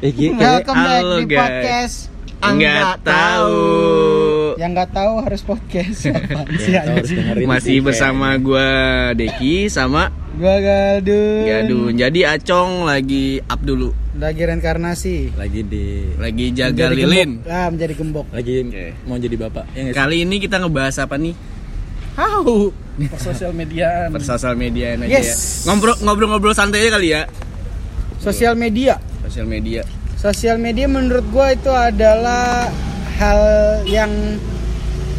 Eh, gi- Welcome back Halo, di guys. podcast Enggak tahu. Yang nggak tahu harus podcast. Apaan sih, Ya, harus Masih sih, bersama gua Deki sama Gua Galdun. Gadun. Jadi Acong lagi up dulu, Lagi reinkarnasi. lagi di lagi jaga Menjadi lilin. gembok. Ah, menjadi gembok. lagi Oke. mau jadi bapak ya? Kali ini kita ngebahas apa nih? How? sosial media Per sosial media aja Yes. ya. Ngobrol ngobrol-ngobrol santai aja kali ya. Sosial media. Sosial media. Sosial media menurut gua itu adalah hal yang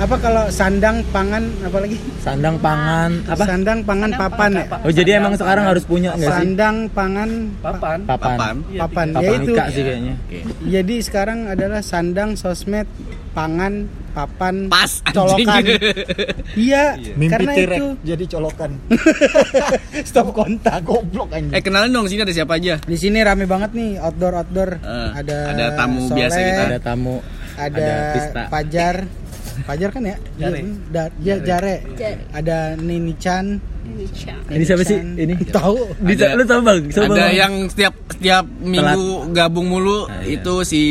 apa kalau sandang pangan apalagi sandang pangan apa? sandang pangan papan ya? oh jadi emang sekarang harus punya nggak sih? Sandang pangan papan. Papan. Papan. Iya, papan. papan ya itu. sih kayaknya. Oke. jadi sekarang adalah sandang sosmed pangan papan Pas colokan anjing. iya Mimpi karena tirek itu jadi colokan. stop kontak Goblok anjing. eh kenalin dong sini ada siapa aja? di sini rame banget nih outdoor outdoor Eh, ada ada tamu Soleh, biasa kita. ada tamu ada, ada Pista. Pajar Pajar kan ya Jare. Iya, da- ya, Jare. ada Nini Chan ini siapa sih ini tahu bisa lu tahu bang Ada Bang. yang setiap setiap minggu gabung mulu Ah, iya. itu si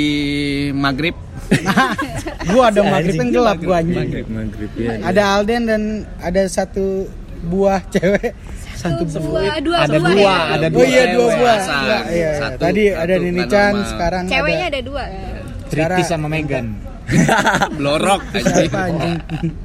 Maghrib. gua ada Si maghrib yang gelap gua anjing maghrib maghrib ya ada Alden dan ada satu buah cewek satu buah dua, dua, Ada dua, dua, ya? ada Oh iya dua buah. Pasang. Iya, iya. Satu- Tadi ada satu Nini nggak Chan, normal. sekarang Ceweknya ada ada dua. Triti sama Megan. Blorok anjing.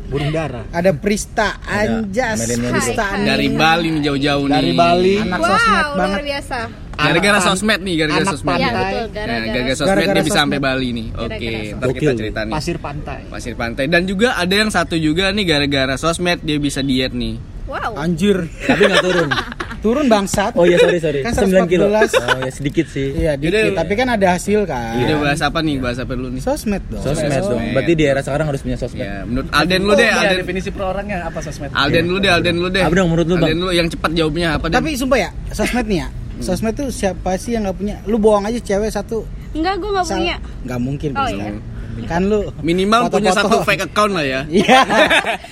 Burung dara. Ada Prista Anjas, Prista. Dari Bali nih jauh-jauh nih. Dari Bali. Anak wow, sosmed luar banget. biasa. Gara-gara sosmed nih, gara-gara sosmed. Iya Pantai. betul, Nah, gara-gara. gara-gara sosmed Gara-gara dia bisa sosmed. sampai Bali nih. Oke, Gara-gara ntar kita cerita nih. Pasir pantai. Pasir pantai. Dan juga ada yang satu juga nih gara-gara sosmed dia bisa diet nih. Wow. Anjir, tapi nggak turun turun bangsat. oh iya sorry sorry Kan 9 kilo 114. oh ya sedikit sih Iya, dikit, Yaudah. tapi kan ada hasil kan. Udah bahas apa nih? Bahas apa dulu nih? Sosmed dong. sosmed dong Sosmed. berarti di era sekarang harus punya sosmed Ya, menurut Alden lu deh, Iya, Alden. definisi per orangnya apa sosmed Alden lu deh, Alden lu deh. Apa dong menurut lu, Bang? Alden lu yang cepat jawabnya apa deh? Tapi sumpah ya, sosmed nih ya. Sosmed tuh siapa sih yang nggak punya? Lu bohong aja cewek satu. Enggak, gue nggak punya. Nggak mungkin. Oh, iya. Kan lu minimal punya foto-foto. satu fake account lah ya. Iya.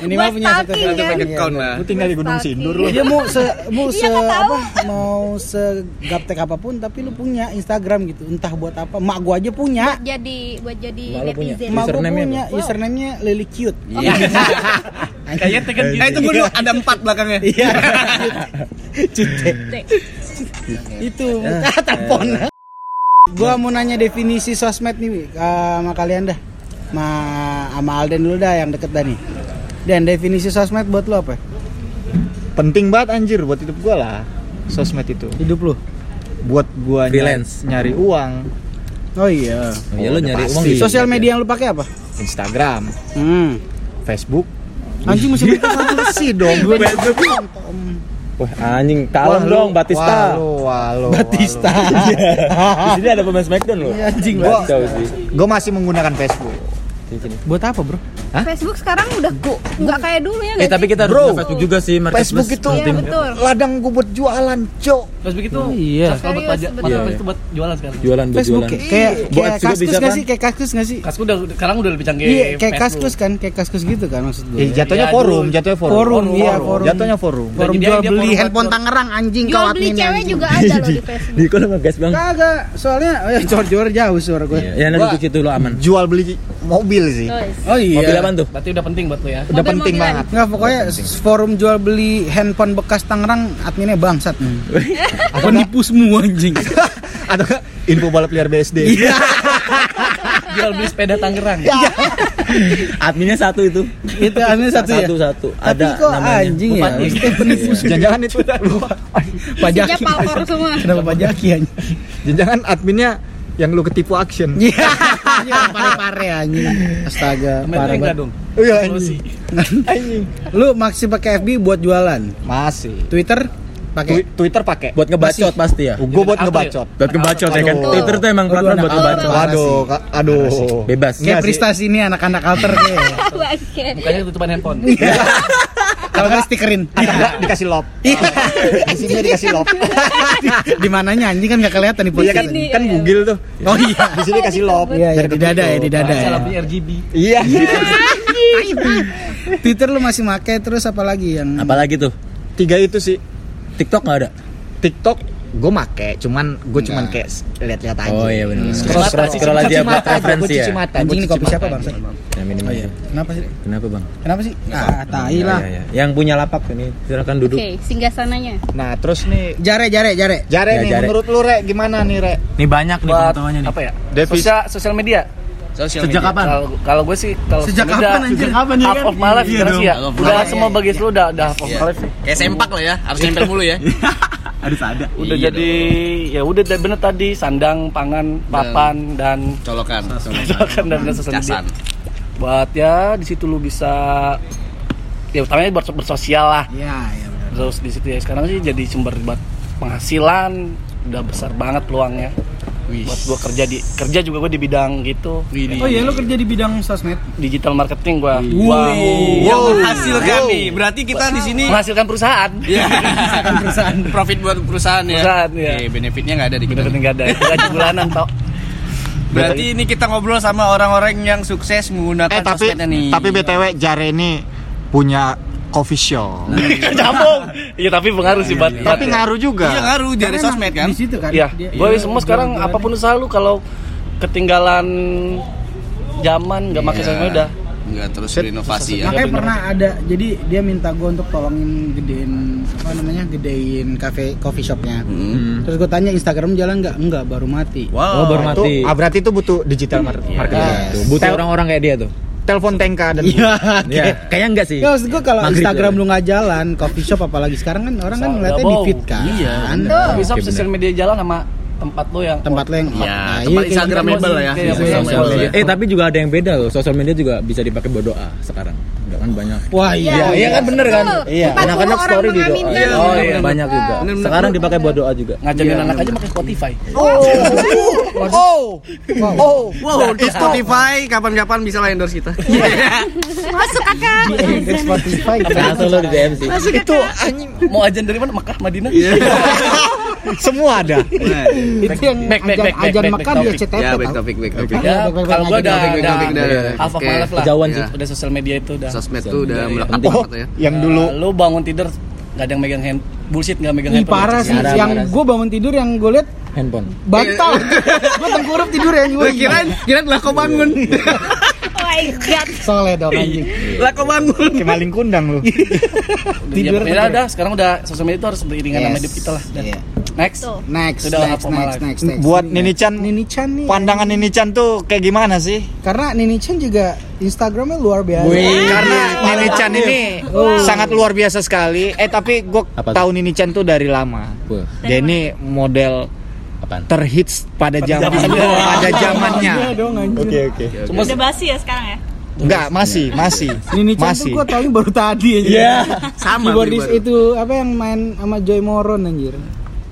Minimal Buat punya satu Satu fake account iya. lah. Lu tinggal di Gunung. Sindur lu. Dia mau se mau se Iya, tahu. apa mau se gaptek apa pun tapi lu punya Instagram gitu. Entah buat apa. Mak gua aja punya. Jadi buat jadi Malu punya. netizen. Mak gua punya apa? username-nya Lily Cute. Iya. kayaknya tekan gitu Eh tunggu dulu ada empat belakangnya. Iya. Cute. Itu telepon. Gua mau nanya definisi sosmed nih Wi, eh, sama kalian dah. Ma sama Alden dulu dah yang deket dah nih. Dan definisi sosmed buat lu apa? Penting banget anjir buat hidup gua lah. Sosmed itu. Hidup lu. Buat gua Freelance. nyari uang. Oh iya. oh, ya lu udah nyari pasti. uang di Sosial media yang lu pakai apa? Instagram, Hmm. Facebook. Anjing masih betul sih dong. Gue Wah anjing kalem dong Batista. Walu, walu, Batista. di sini ada pemain Smackdown loh. Iya, anjing Gua- Gue masih menggunakan Facebook. Cincin. Buat apa, Bro? Facebook sekarang udah nggak kayak dulu ya Eh tapi sih? kita harus Bro, Facebook juga sih marketplace Facebook itu Iya betul. ladang gue buat jualan, cok. Facebook itu Iya. sosial buat pajak marketplace itu buat jualan sekarang jualan buat Facebook jualan kayak kayak, Buat kayak kaskus bisa nggak kan? sih? Kayak kaskus nggak sih? kasku udah sekarang udah lebih canggih Iya, kayak Facebook. kaskus kan, kayak kaskus gitu kan maksud gue. Eh, jatuhnya Iya, forum, jatuhnya forum. Forum, iya, forum. Jatuhnya forum. Forum jual beli forum handphone Tangerang anjing Jual kau beli adminnya, cewek anjing. juga ada loh di Facebook. di kolam gas bang Kagak, soalnya ya jor-jor jauh suara gue. ya nanti situ lo aman Jual beli mobil sih. Oh iya. mobil apa tuh berarti udah penting buat lo ya Udah Mobil-mobilan. penting banget. Enggak pokoknya forum jual beli handphone bekas Tangerang adminnya bangsat. Penipu semua anjing. Atau nggak info balap liar BSD. Iya. jual beli sepeda Tangerang adminnya satu itu Itu admin satu ya. satu satu Tapi ada kok namanya anjing ya? Penipu semua. Jangan-jangan itu Pajaki. semua. Kenapa pajaki anjing? Jangan-jangan adminnya yang lu ketipu action. Iya. Iya, pare-pare anjing. Astaga, parah banget. dong Iya anjing. Anjing. Lu masih pakai FB buat jualan? Masih. Twitter pakai? Twi- Twitter pakai. buat ngebacot pasti ya Gue buat ngebacot. buat ngebacot ya kan Aduh. Twitter tuh emang Aduh, platform buat ngebacot Waduh, ka- aduh. bebas Kayak prestasi ini anak-anak alter kayak. Bukannya tutupan handphone Kalau nggak stikerin. Atau enggak dikasih lop. Di sini dikasih lop. Di mananya anjing kan nggak kelihatan di Iya posisi. kan kan Google tuh. Oh iya. Di sini dikasih lop. Iya, iya, di dada ya, di dada ya. RGB Iya. Twitter lu masih make terus apa lagi yang apalagi tuh Tiga itu sih. TikTok nggak ada TikTok gue make, cuman gue cuman kayak lihat-lihat aja. Oh iya benar. Scroll scroll mata, scroll aja mata buat aja, referensi ya. cuci mata, Anjing ini kopi siapa bangsa? Yang minum Oh aja. iya. Kenapa sih? Kenapa bang? Kenapa sih? Ah, tai lah. Iya, iya. Yang punya lapak ini silakan duduk. Oke, singgah sananya. Nah, terus nih Jare, jare, jare. Jare Ya, nih, Jare. menurut lu Rek gimana nih Rek? Nih banyak nih pengetahuannya nih. apa ya? Sosial sosial media. Sosial Sejak media. kapan? Kalau kalau gue sih kalau Sejak media, kapan, anjir? sejak Kapan, ya half kan? of my life Iya sih ya. Udah semua bagi lu udah udah half of Iya. my life sih. Kayak sempak lah ya, harus nempel mulu ya. Harus ada. Udah Iya jadi ya udah deh, bener tadi sandang, pangan, papan dan Colokan. Colokan dan sosial media. Buat ya di situ lu bisa ya utamanya buat bersosial lah. Iya, iya benar. Terus di situ ya sekarang sih jadi sumber buat penghasilan udah besar banget peluangnya. Wih. Buat gua kerja di kerja juga gua di bidang gitu. Oh iya, lu kerja di bidang sosmed. Digital marketing gua. Wow. Yang Wow. menghasilkan nih. Berarti kita di sini Menghasilkan perusahaan. ya. perusahaan profit buat perusahaan ya. Perusahaan, ya. Oke, benefitnya nggak ada di kita. Enggak ada. Gaji bulanan tok. Berarti ini kita ngobrol sama orang-orang yang sukses menggunakan Eh tapi sosmednya nih. tapi BTW Jare ini punya coffee shop. Nyambung. Iya tapi pengaruh sih buat. Tapi ngaruh juga. Iya ngaruh dari sosmed kan. Di situ kan. Iya. Iya, semua sekarang apa pun usaha lu kalau ketinggalan zaman nggak pakai Iya. sosmed udah. Nggak terus berinovasi ya. Makanya pernah ada, jadi dia minta gue untuk tolongin gedein apa namanya, gedein cafe coffee shopnya. Hmm. Terus gue tanya Instagram jalan nggak? Enggak, baru mati. Wow. Oh, baru Itu, mati. ah, berarti itu butuh digital mar- marketing. Yes. Tuh, butuh orang-orang kayak dia tuh. Telepon Tenka dan Iya. Iya, kayaknya enggak sih. Ya, maksud gue kalau Maghrib Instagram ya. lu nggak jalan, coffee shop apalagi sekarang kan orang kan ngeliatnya di feed kan. Iya. Bisa Oke, sosial media jalan sama tempat lu yang Tempat lo yang Iya, Nah, tempat kayak Instagramable lah ya. Iya, iya, sosial iya. media. Eh tapi juga ada yang beda loh. Sosial media juga bisa dipakai buat doa sekarang. Enggak kan banyak. Wah iya, Iya, iya kan bener kan? Iya, 40 anak-anak story di doa. Oh iya, Bener. banyak juga. Sekarang dipakai buat doa juga. ngajarin anak aja pakai Spotify. Oh. Oh. Wow, untuk Spotify kapan-kapan bisa lah endorse kita. Masuk kakak. Di Spotify. Langsung lo di DM sih. Itu anjing Mau ajan dari mana? Mekah, Madinah? semua ada. Nah, Itu yang Back, back, ajan, back, back, ajan back, Mekah back dia topic. CTP ya, back tau. topic, back topic. Ya, Back, back, kalau gua back, udah back, back, udah back, back, back. half of Oke. my life lah. Kejauhan Iya. sih. Udah sosial media itu udah. Sosmed tuh udah Iya, iya. melekat Oh, banget ya. yang dulu Lu bangun tidur nggak ada yang megang hand bullshit nggak megang handphone. parah sih, Parah, yang gue bangun tidur yang gue liat Handphone. bantal. gue tengkurap tidur ya gue. Kirain, kirain lah kau bangun. Oh my god. Soleh dong anjing. Lah kau bangun. kayak maling kundang lu. Tidur ya, udah sekarang udah sosial media itu harus beriringan sama hidup kita lah. Dan Iya. Next. Tuh. Next, Sudah next, next, life. next, next. Buat Nini Chan, Nini Chan nih. pandangan Nini Chan tuh kayak gimana sih? Karena Nini Chan juga Instagramnya luar biasa. Karena Nini Chan ini sangat luar biasa sekali. Eh tapi gue tahu Nini Chan tuh dari lama. Dia ini model apaan? terhits pada zaman pada zamannya. Iya dong anjing. oke. Udah basi ya sekarang ya? Enggak, masih, masih. Nini Chan masih. tuh gue taunya baru tadi aja. Iya. Sama Keyboardis itu apa yang main sama Joy Moron anjir.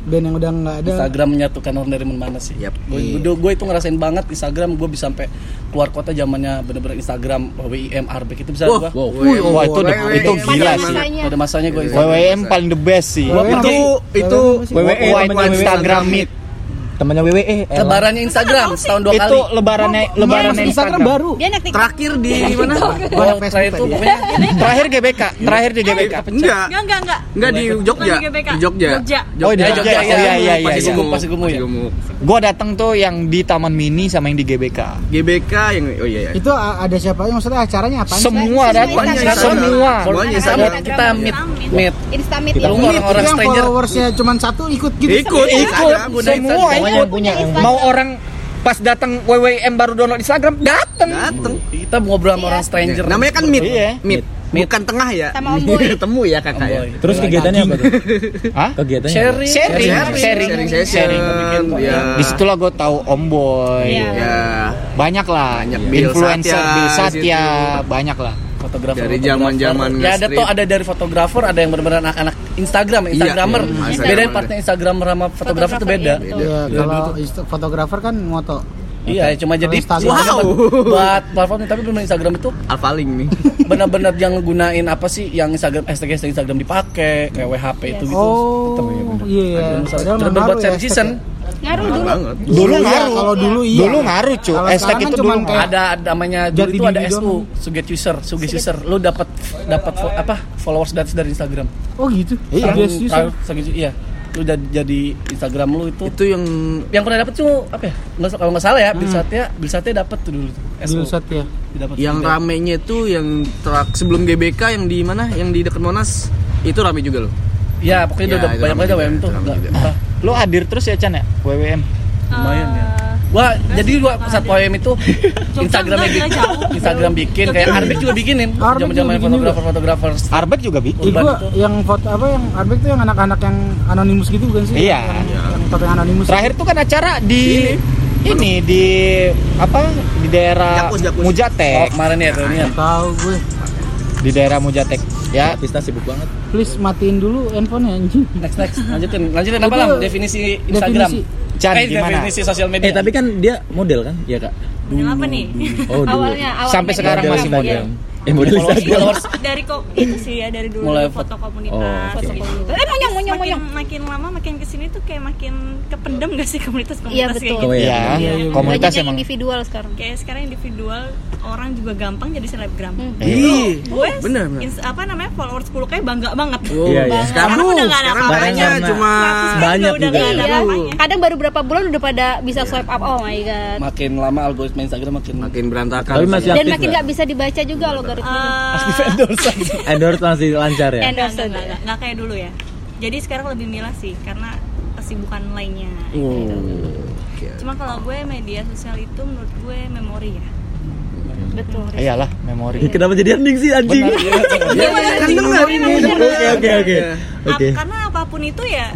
Band yang udah nggak ada. Instagram menyatukan orang dari mana sih? Yap. Gue gue itu ngerasain banget Instagram gue bisa sampai keluar kota zamannya bener-bener Instagram WIM Arbeck itu bisa Wah, gue. wow. Wah, itu itu gila sih. Masanya. Pada masanya gue WWM paling the best sih. Itu itu temennya Instagram. Meet. Temannya WWE. Ella. Lebarannya Instagram setahun dua kali. Itu lebarannya lebarannya Instagram Instagram. baru. Dia naik. Terakhir di mana? Oh, terakhir itu pokoknya Terakhir GBK, terakhir di GBK. Enggak. Enggak, enggak, enggak. Enggak di Jogja. Bukan di Jogja. Jogja. Oh, di Jogja. Oh iya iya iya. Pasti iya. gemuk, pasti gemuk ya. Gua datang tuh yang di Taman Mini sama yang di GBK. GBK yang oh iya ya. Itu ada siapa? Maksudnya acaranya apa? Semua Semua Instagram. semua. Semuanya Kita sama. kita meet meet. Instamit Kita ya. lu orang-orang yang stranger. followersnya cuma satu ikut gitu. Ikut, Ikut Instagram, semua Yang punya Instagram. Mau orang pas datang WWM baru download Instagram datang. Dateng. Kita ngobrol sama orang stranger. Namanya kan meet. Iya. Meet. Bukan tengah ya. Sama Om Boy. Temu ya kakak ya. Terus kegiatannya apa tuh? Hah? Kegiatannya. Sharing, Sharing, Sharing, sharing, sharing. Ya. Di situlah gue tahu Om Boy. Iya. Ya. Banyak lah, Banyak. Influencer, Satya Bill di Satya, banyak lah. fotografer Dari fotografer. zaman-zaman ya ada tuh ada dari fotografer ada yang benar-benar anak-anak Instagram Iya, Instagramer iya, bedain Instagramer. partnya Instagramer sama fotografer itu beda Iya, Beda. kalau ist- fotografer kan moto. iya cuma jadi Instagram. Wow. buat- buat platformnya tapi benar Instagram itu Alphaling nih. benar-benar yang gunain apa sih yang Instagram hashtag hashtag Instagram dipakai kayak WHP itu gitu Oh, iya. Padahal benar ngaruh buat ya share season Ngaruh dulu. banget. Dulu iya, ngaruh. kalau dulu iya. Dulu ngaruh, cu. Sekarang itu kan dulu ada namanya dulu itu ada diri SU suget user suget user lu dapat dapat apa followers dari dari Instagram Oh gitu. Iya. Suget- iya lu jadi, jadi Instagram lu itu Itu yang yang pernah dapet tuh apa ya nggak, kalau nggak salah ya Bilsatnya Bilsatnya dapet tuh dulu tuh Dulu saat ya. Dapet yang juga. ramenya itu yang terak sebelum GBK yang di mana? Yang di dekat Monas. Itu rame juga loh. ya pokoknya Ya, udah itu banyak aja WM tuh Lu hadir terus ya Chan ya? WWM. lumayan ya Eh, Wah, jadi gua saat WM itu Instagramnya enggak, bikin. Instagram bikin kayak Arbek juga bikinin. Arbek Zaman-zaman fotografer fotografer. Arbet juga bikin. Gua yang foto apa yang Arbek tuh yang anak-anak yang anonimus gitu bukan sih? Iya. Yang, yang foto yang anonimus. Terakhir tuh kan acara di ini di apa di daerah Jakus, Jakus. Oh, Mujatek kemarin ya tuh ini ya. tahu gue. di daerah Mujatek ya Pista sibuk banget. Please matiin dulu handphonenya anjing. Next next lanjutin. Lanjutin apa lah definisi Instagram? definisi. Chan, eh, gimana? definisi sosial media. Eh tapi kan dia model kan? Iya kak. Model apa nih? Oh dulu. awalnya, awalnya Sampai sekarang Model masih Instagram. model. Eh model Instagram. dari kok itu sih ya dari dulu Mulai foto Oh, komunitas oke. foto komunitas eh monyong monyong monyong makin lama makin ke sini tuh kayak makin kependem gak sih komunitas Iya, komunitas kayak betul. Oh, gitu iya. ya Iya. komunitas emang individual sekarang. kayak sekarang individual orang juga gampang jadi selebgram Hmm. Gue bener, bener. ins- apa namanya followers 10 kayak bangga banget Oh, Iya, iya. Sekarang Sekarang udah nggak ada apa-apanya, cuma banyak udah juga. Iya. Kadang baru berapa bulan udah pada bisa swipe up. Oh my god. makin lama algoritma Instagram makin makin berantakan. Tapi masih Dan makin nggak? nggak bisa dibaca juga algoritmanya. Eh, endorse. Endorse masih lancar ya. Enggak, enggak, enggak, enggak, enggak kayak dulu ya. Jadi sekarang lebih milah sih karena kesibukan lainnya. gitu. Cuma kalau gue media sosial itu menurut gue memori ya. Betul. iyalah memori Kenapa jadi ending sih anjing? Iya, kan ini. Oke oke oke. Oke. karena apa pun itu ya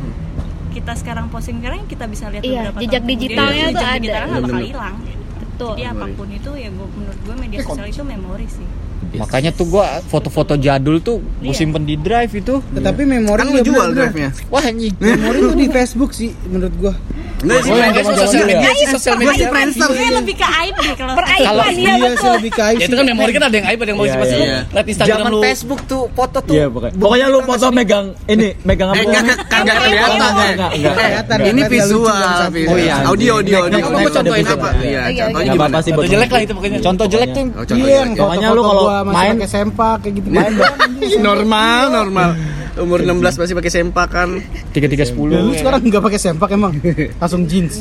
kita sekarang posting sekarang kita bisa lihat Iya, beberapa jejak tahun kemudian, digitalnya tuh jejak ada. digitalnya nggak bakal hilang. Betul. Jadi apa pun itu ya gue menurut gue media sosial itu memori sih. Makanya tuh gua foto-foto jadul tuh gua Iya. simpen di drive itu Tetapi memori Kan lu iya, jual drive-nya. wah anjing Memori tuh di Facebook sih menurut gua. Enggak sih, Oh, dia zaman sosial dulu ya? media sih sosial media. Gue Friendster Gue lebih ke aib deh kalau Peraiban, Kalau- iya Iya, betul. sih lebih ke Ya itu kan memori kan ada yang aib ada yang mau Iya, pasti iya. lihat Instagram zaman lu. Facebook tuh foto tuh Iya pokoknya. Pokoknya lu foto megang ini megang apa? Eh, enggak, enggak, kagak kelihatan. Enggak. Kelihatan, Ini visual. Oh, iya. Audio, audio, audio. Kamu contohin apa? Iya, Oke, contohnya gimana? sih buat jelek lah itu pokoknya. contoh jelek tuh Oh, contoh Iya. Pokoknya lu kalau gua masih main- pakai sempak kayak gitu. Main Normal, normal. Umur 16 masih pakai sempak kan. tiga tiga sepuluh Lu sekarang nggak pakai sempak emang, langsung jeans.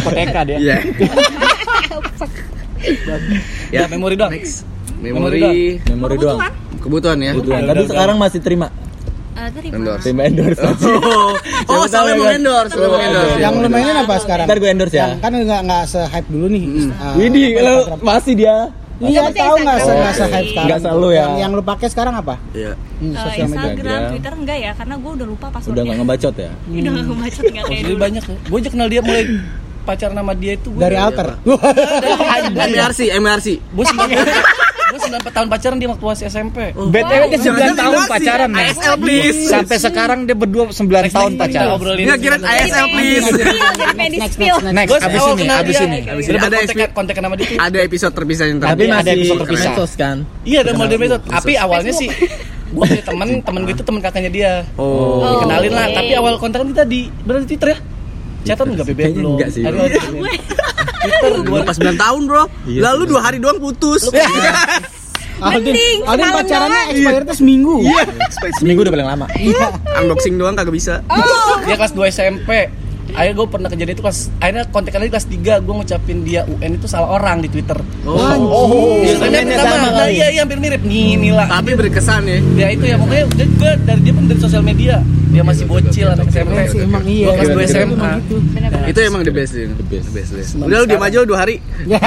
koteka dia Iya. Ya, memori doang. Memori Memori doang. kebutuhan ya. Kebutuhan. Tapi sekarang masih terima Eh, terima. Endorse. terima endorse. Oh, oh soalnya mau endorse, soalnya mau endorse. Yang lu mainin apa sekarang? Ntar gue endorse ya. Yang kan nggak nggak se hype dulu nih. Ah, Widih, kalau masih dia Iya tahu nggak sengaja hype iya. sekarang? Nggak selalu ya. Yang, lo lu pakai sekarang apa? Iya. Hmm, uh, Instagram, iya. Twitter enggak ya? Karena gue udah lupa pas Udah nggak ngebacot ya? Hmm. Udah nggak ngebacot nggak oh, kayak dulu. banyak. Ya? Gue aja kenal dia mulai pacar nama dia itu dari alter MRC MRC Bos. 9 tahun pacaran di waktu masih SMP. Oh. BTW dia 9 tahun pacaran ya. ASL please. Sampai sekarang dia berdua sembilan tahun pacaran. Dia ya, kira ASL please. Next next abis oh, ini abis iya, ini. Ada kontak nama dia Ada episode terpisah yang Tapi ada episode terpisah. kan. Iya ada iya, model episode. Tapi awalnya sih gue punya temen temen gue itu temen kakaknya dia oh, Dikenalin kenalin lah tapi awal kontak kita di berarti twitter ya Catatan iya, nggak BBM belum? Enggak sih. Aduh, Twitter dua pas sembilan tahun, Bro. Lalu dua hari doang putus. Aldin, Aldin pacarannya doang. expired tuh seminggu. Iya. Seminggu udah paling lama. Unboxing doang kagak bisa. dia kelas 2 SMP. Akhirnya gue pernah kejadian itu kelas akhirnya kontak lagi kelas 3 gue ngucapin dia UN itu salah orang di Twitter. Oh. Oh, Iya, sebenarnya sebenarnya sama, sama nah, iya, iya hampir mirip. Nih, inilah. Tapi berkesan ya. Ya itu ya pokoknya gue dari dia pun dari sosial media. Dia masih bocil anak SMP. Emang iya. Gue kelas 2 Iya, SMA. Itu emang the best. The best. The best. Udah lu diam aja lu dua hari. Ya,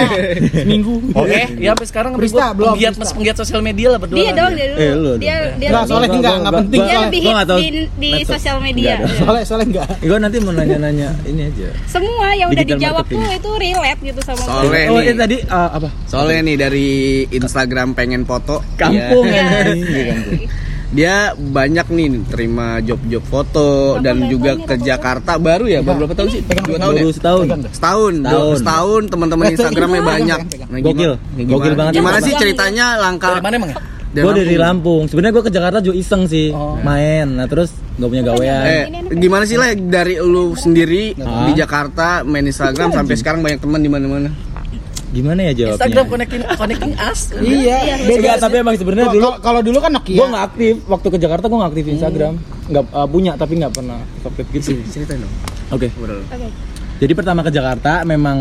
seminggu. Oke, ya sampai sekarang gue penggiat penggiat sosial media lah berdua. Dia lah. doang dia dulu. Eh, lu Dia dong. dia soalnya enggak, enggak penting. dia lebih di sosial media. Soalnya, soalnya enggak. Gue nanti mau nanya-nanya ini aja. Semua yang udah Digital dijawab tuh itu relate gitu sama gue. Soalnya Oh, nih, ini tadi uh, apa? soalnya nih dari Instagram pengen foto. Kampung ya. Kampung. Dia banyak nih terima job-job foto dan juga ke Jakarta baru ya. Baru berapa tahun sih? Dua tahun ya? Setahun. Setahun, Setahun. Setahun teman-teman Instagramnya banyak. Nah, Gokil. Gokil banget. Gimana sih ceritanya langkah? Dari mana emang ya? Gue dari Lampung. Sebenarnya gue ke Jakarta juga iseng sih, Oh. main. Nah terus gak punya gawean. Eh, gimana sih lah dari lu sendiri Ah. di Jakarta main Instagram sampai sekarang banyak teman di mana-mana. Gimana ya jawabnya? Instagram connecting connecting us. Iya, Enggak, tapi emang sebenarnya dulu Kalau- dulu kan Nokia. gue nggak aktif waktu ke Jakarta gue nggak aktif Instagram. nggak uh, punya tapi nggak pernah Tokped gitu. Ceritain dong. Oke. Oke. Jadi pertama ke Jakarta memang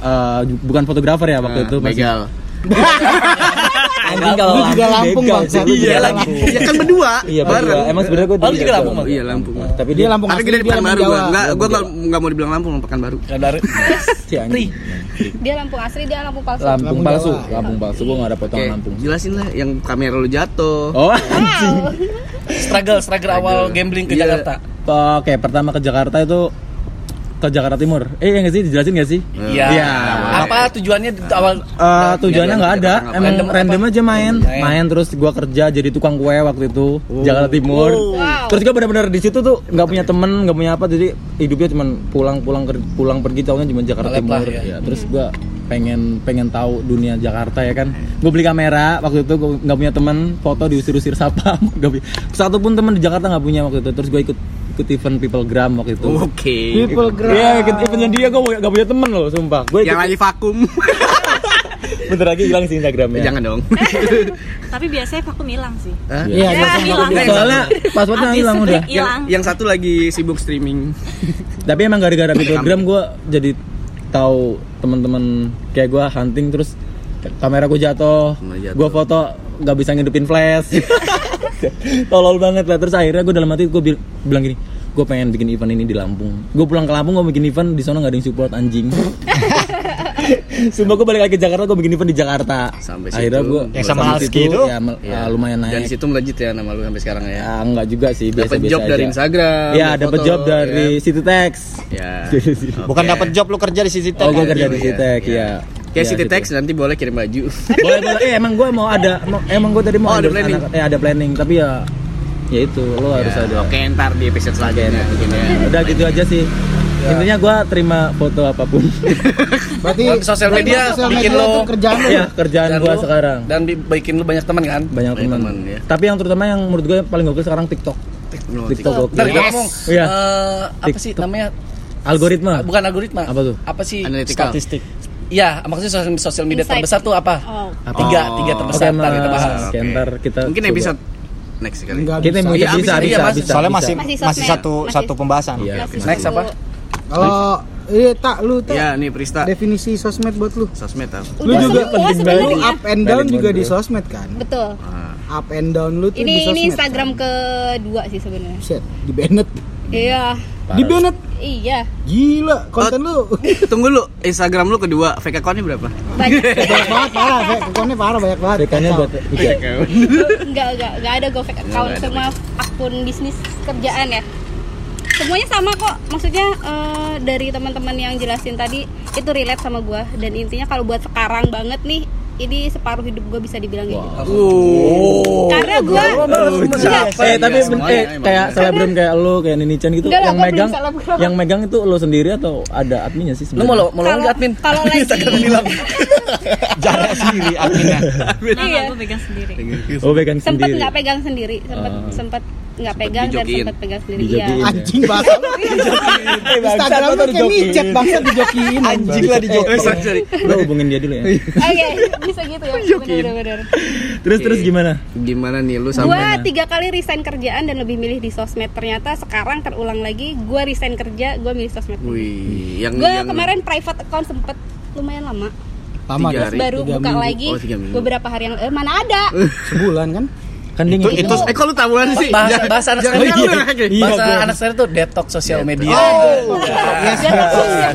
uh, bukan fotografer ya waktu Nah, itu masih. begal. Anjing kalau Lu juga Lampung, Bang. Iya lagi. Ya kan berdua. Iya bareng. berdua. Emang sebenarnya gue Oh, lu juga Lampung, Bang? Iya Lampung. Tapi Dia Lampung Tapi asli, dia Lampung Pekanbaru Jawa. gua. Enggak, gua nggak mau dibilang Lampung, Pekanbaru. Nggak dari si anjing. Dia Lampung asli, dia Lampung palsu. Lampung Lampung palsu. Lampung palsu gue nggak ada potongan Lampung. jelasin lah yang kamera lu jatuh. Oh anjing. struggle struggle awal gambling ke Iya. Jakarta. Oke, pertama ke Jakarta itu ke Jakarta Timur. Eh, ya nggak sih? Dijelasin nggak sih? Iya. Iya. Apa tujuannya di awal Eh, tujuannya Nggak nggak ada, emang Random random, aja main, Main. main terus gua kerja jadi tukang kue waktu itu Jakarta Timur. Wow. Terus gua benar-benar di situ tuh nggak punya temen, nggak punya apa, jadi hidupnya cuman pulang-pulang ker- pulang pergi tahunya cuma Jakarta Timur. ya. Ya, terus gua pengen pengen tahu dunia Jakarta ya kan. Gue beli kamera waktu itu gua nggak punya temen, foto diusir-usir satpam. Nggak punya- Satu pun temen di Jakarta nggak punya waktu itu. Terus gue ikut ikut event Peoplegram waktu itu. Oke. People Grab. Iya, ikut eventnya dia gue gak punya temen loh, sumpah. Gue Yang lagi vakum. bentar lagi hilang sih Instagramnya. Jangan dong. Tapi biasanya vakum hilang sih. Iya, Ya, biasanya hilang. vakum. Soalnya passwordnya hilang udah. yang, hilang. yang satu lagi sibuk streaming. Tapi emang gara-gara Peoplegram gue jadi tahu teman-teman kayak gue hunting terus kamera gue jatuh. gue foto nggak bisa ngidupin flash, tolol banget lah. Terus akhirnya gue dalam hati gue bilang gini, gue pengen bikin event ini di Lampung. Gue pulang ke Lampung gue bikin event di sana nggak ada yang support anjing. Sumpah gue balik lagi ke Jakarta gue bikin event di Jakarta. Sampai akhirnya situ. gue Yang sama Alski itu? ya, ah, lumayan naik. Dan di situ melejit ya nama lu sampai sekarang ya. Ya enggak juga sih, Dapat biasa-biasa job dari aja. Instagram. Iya, buat dapat foto, job dari ya. Cititex. Ya. Bukan Oke. dapat job lu kerja di sisi Oh, gue kerja di Iya, Cititex, iya. ya. Kayak Ya, City gitu. Tex nanti boleh kirim baju. boleh boleh eh emang gue mau ada emang gue tadi mau Oh, ada planning. anak- eh ada planning tapi ya ya itu lo harus Ya, ada Oke, ntar di episode selanjutnya nah, mungkin ya. udah gitu aja sih intinya gue terima foto apa pun Berarti sosial media sosial bikin media lo- kerjaan lu. ya kerjaan gue sekarang dan bi- bikin lu banyak teman kan banyak Banyak teman ya. tapi yang terutama yang menurut gue paling gokil sekarang TikTok Oh, TikTok gokil Ntar kita ngomong Iya. eh, apa sih TikTok. namanya algoritma bukan algoritma Apa tuh? apa sih Analytical. Statistik. Iya, maksudnya sosial, sosial media Insight. terbesar tuh apa? Oh. Tiga, Oh. tiga terbesar. Ntar kita bahas. Oke, ntar kita Mungkin coba. episode next kali. Enggak kita bisa. Iya, bisa bisa, bisa iya, Mas. bisa Soalnya bisa. masih Masih masih satu Masih- satu pembahasan. Iya. Masih Next apa? Kalau iya tak lu tak Ya, nih Prista. definisi sosmed buat lu. Sosmed apa? Lu Udah juga penting banget. Lu up and down juga di sosmed kan. Betul. Ah, Up and down lu tuh di Ini sosmed. ini Instagram kan? kedua sih sebenarnya. Shit, di Bennett. Iya. Di Bennett. Iya. Gila, konten lu. Tunggu lu, Instagram lu kedua, fake account-nya berapa? Banyak. banyak banget parah, fake account-nya parah banyak banget. Rekannya Kacau. buat iya. Enggak, enggak, enggak ada gue fake account semua akun bisnis kerjaan ya. Semuanya sama kok. Maksudnya eh, dari teman-teman yang jelasin tadi itu relate sama gua dan intinya kalau buat sekarang banget nih ini separuh hidup gue bisa dibilang kayak gitu. Karena gue Eh tapi Iya, eh, kayak selebgram kayak lu kayak Nini Chan gitu Enggak yang megang yang megang itu lo sendiri atau ada adminnya sih mau lo sebenarnya? mau lo Kalau- admin? kalau lagi- bilang. Jarak sendiri adminnya. Nah, Iya. gue pegang sendiri. Oh sempet sendiri. nggak pegang sendiri, sempet Oh. sempet nggak pegang dan dijokiin. sempet pegang sendiri. Dijokiin. Iya. Anjing bahasa. Instagram lu kayak micet bangsa dijokiin. Anjing lah Eh, sorry, sorry. Hubungin dia dulu ya. Oke, bisa gitu ya. Bener-bener. terus terus gimana? Gimana nih lu Gue sampai tiga kali resign kerjaan dan lebih milih di sosmed. Ternyata sekarang terulang lagi. Gue resign kerja, gue milih sosmed. Wih, yang Gue yang kemarin private account sempet lumayan lama. Lama Tiga kan? hari. Baru Tiga buka minggu. lagi Oh, beberapa hari yang eh, mana ada? Sebulan kan? Kan dia Itu- itu Eh kok lu tahuan sih? Bahasa, Jangan- bahasa anak sekarang iya. gitu. Bahasa Iya, anak sekarang tuh detox sosial media. Iya, iya.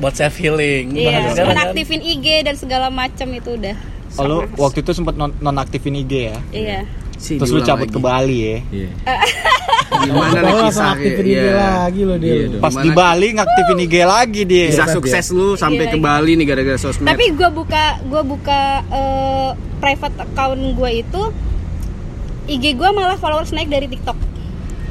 Buat self healing. Iya, Bahasa menaktifin IG dan segala macam itu udah. Oh, lu waktu itu sempat non nonaktifin IG ya. Iya. Si, Terus lu cabut lagi. ke Bali ya. Iya. Gimana nih kisah aktifin iya. IG lagi lo dia. Iya. Pas di Bali ngaktifin IG lagi dia. Kisah Iya, sukses lu sampai Iya, ke iya. Bali nih gara-gara sosmed. Tapi gue buka gue buka eh, private account gue itu IG gue malah followers naik dari TikTok.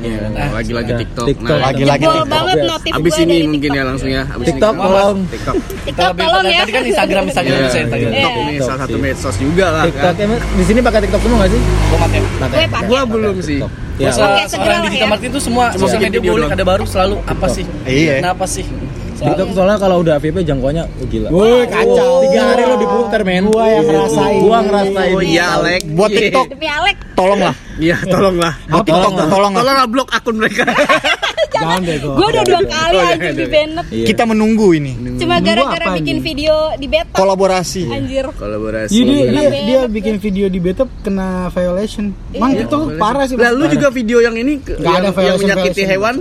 Iya, Nah, lagi-lagi sudah. TikTok. TikTok. Nah, Lagi-lagi TikTok. banget Yes. notif Abis gue ini mungkin ya langsung ya. Abis TikTok ini. tolong. TikTok. TikTok tolong ya. Tadi kan Instagram, Instagram Iya, bisa Instagram. TikTok Iya. ini TikTok salah satu sih. medsos juga lah. TikTok kan. emang di sini pakai TikTok semua nggak sih? Gua pakai. Gue pakai. Gua belum sih. Ya, Oke, segera lah digital ya. marketing itu semua sosial media boleh ada baru selalu apa sih? Iya. Kenapa sih? TikTok soalnya kalau udah FYP jangkauannya oh, gila. Woi, kacau. Tiga hari lo diputer men. Gua yang ngerasain. Gua ngerasain. Oh iya, Alek. Buat TikTok Demi Alek. tolonglah Iya, tolonglah. Buat TikTok Tolong. tolong lah. Tolonglah blok akun mereka. Jangan deh gua. Gue udah dua kali Oh, jangan, di banned Iya. Kita menunggu ini Cuma gara-gara bikin video di beta kolaborasi. Anjir Kolaborasi. Iya dia, dia, bikin video di beta kena violation. Mang Iya. itu parah sih. Lah lu parah. juga video yang ini yang, ada yang violation- menyakiti violation. hewan.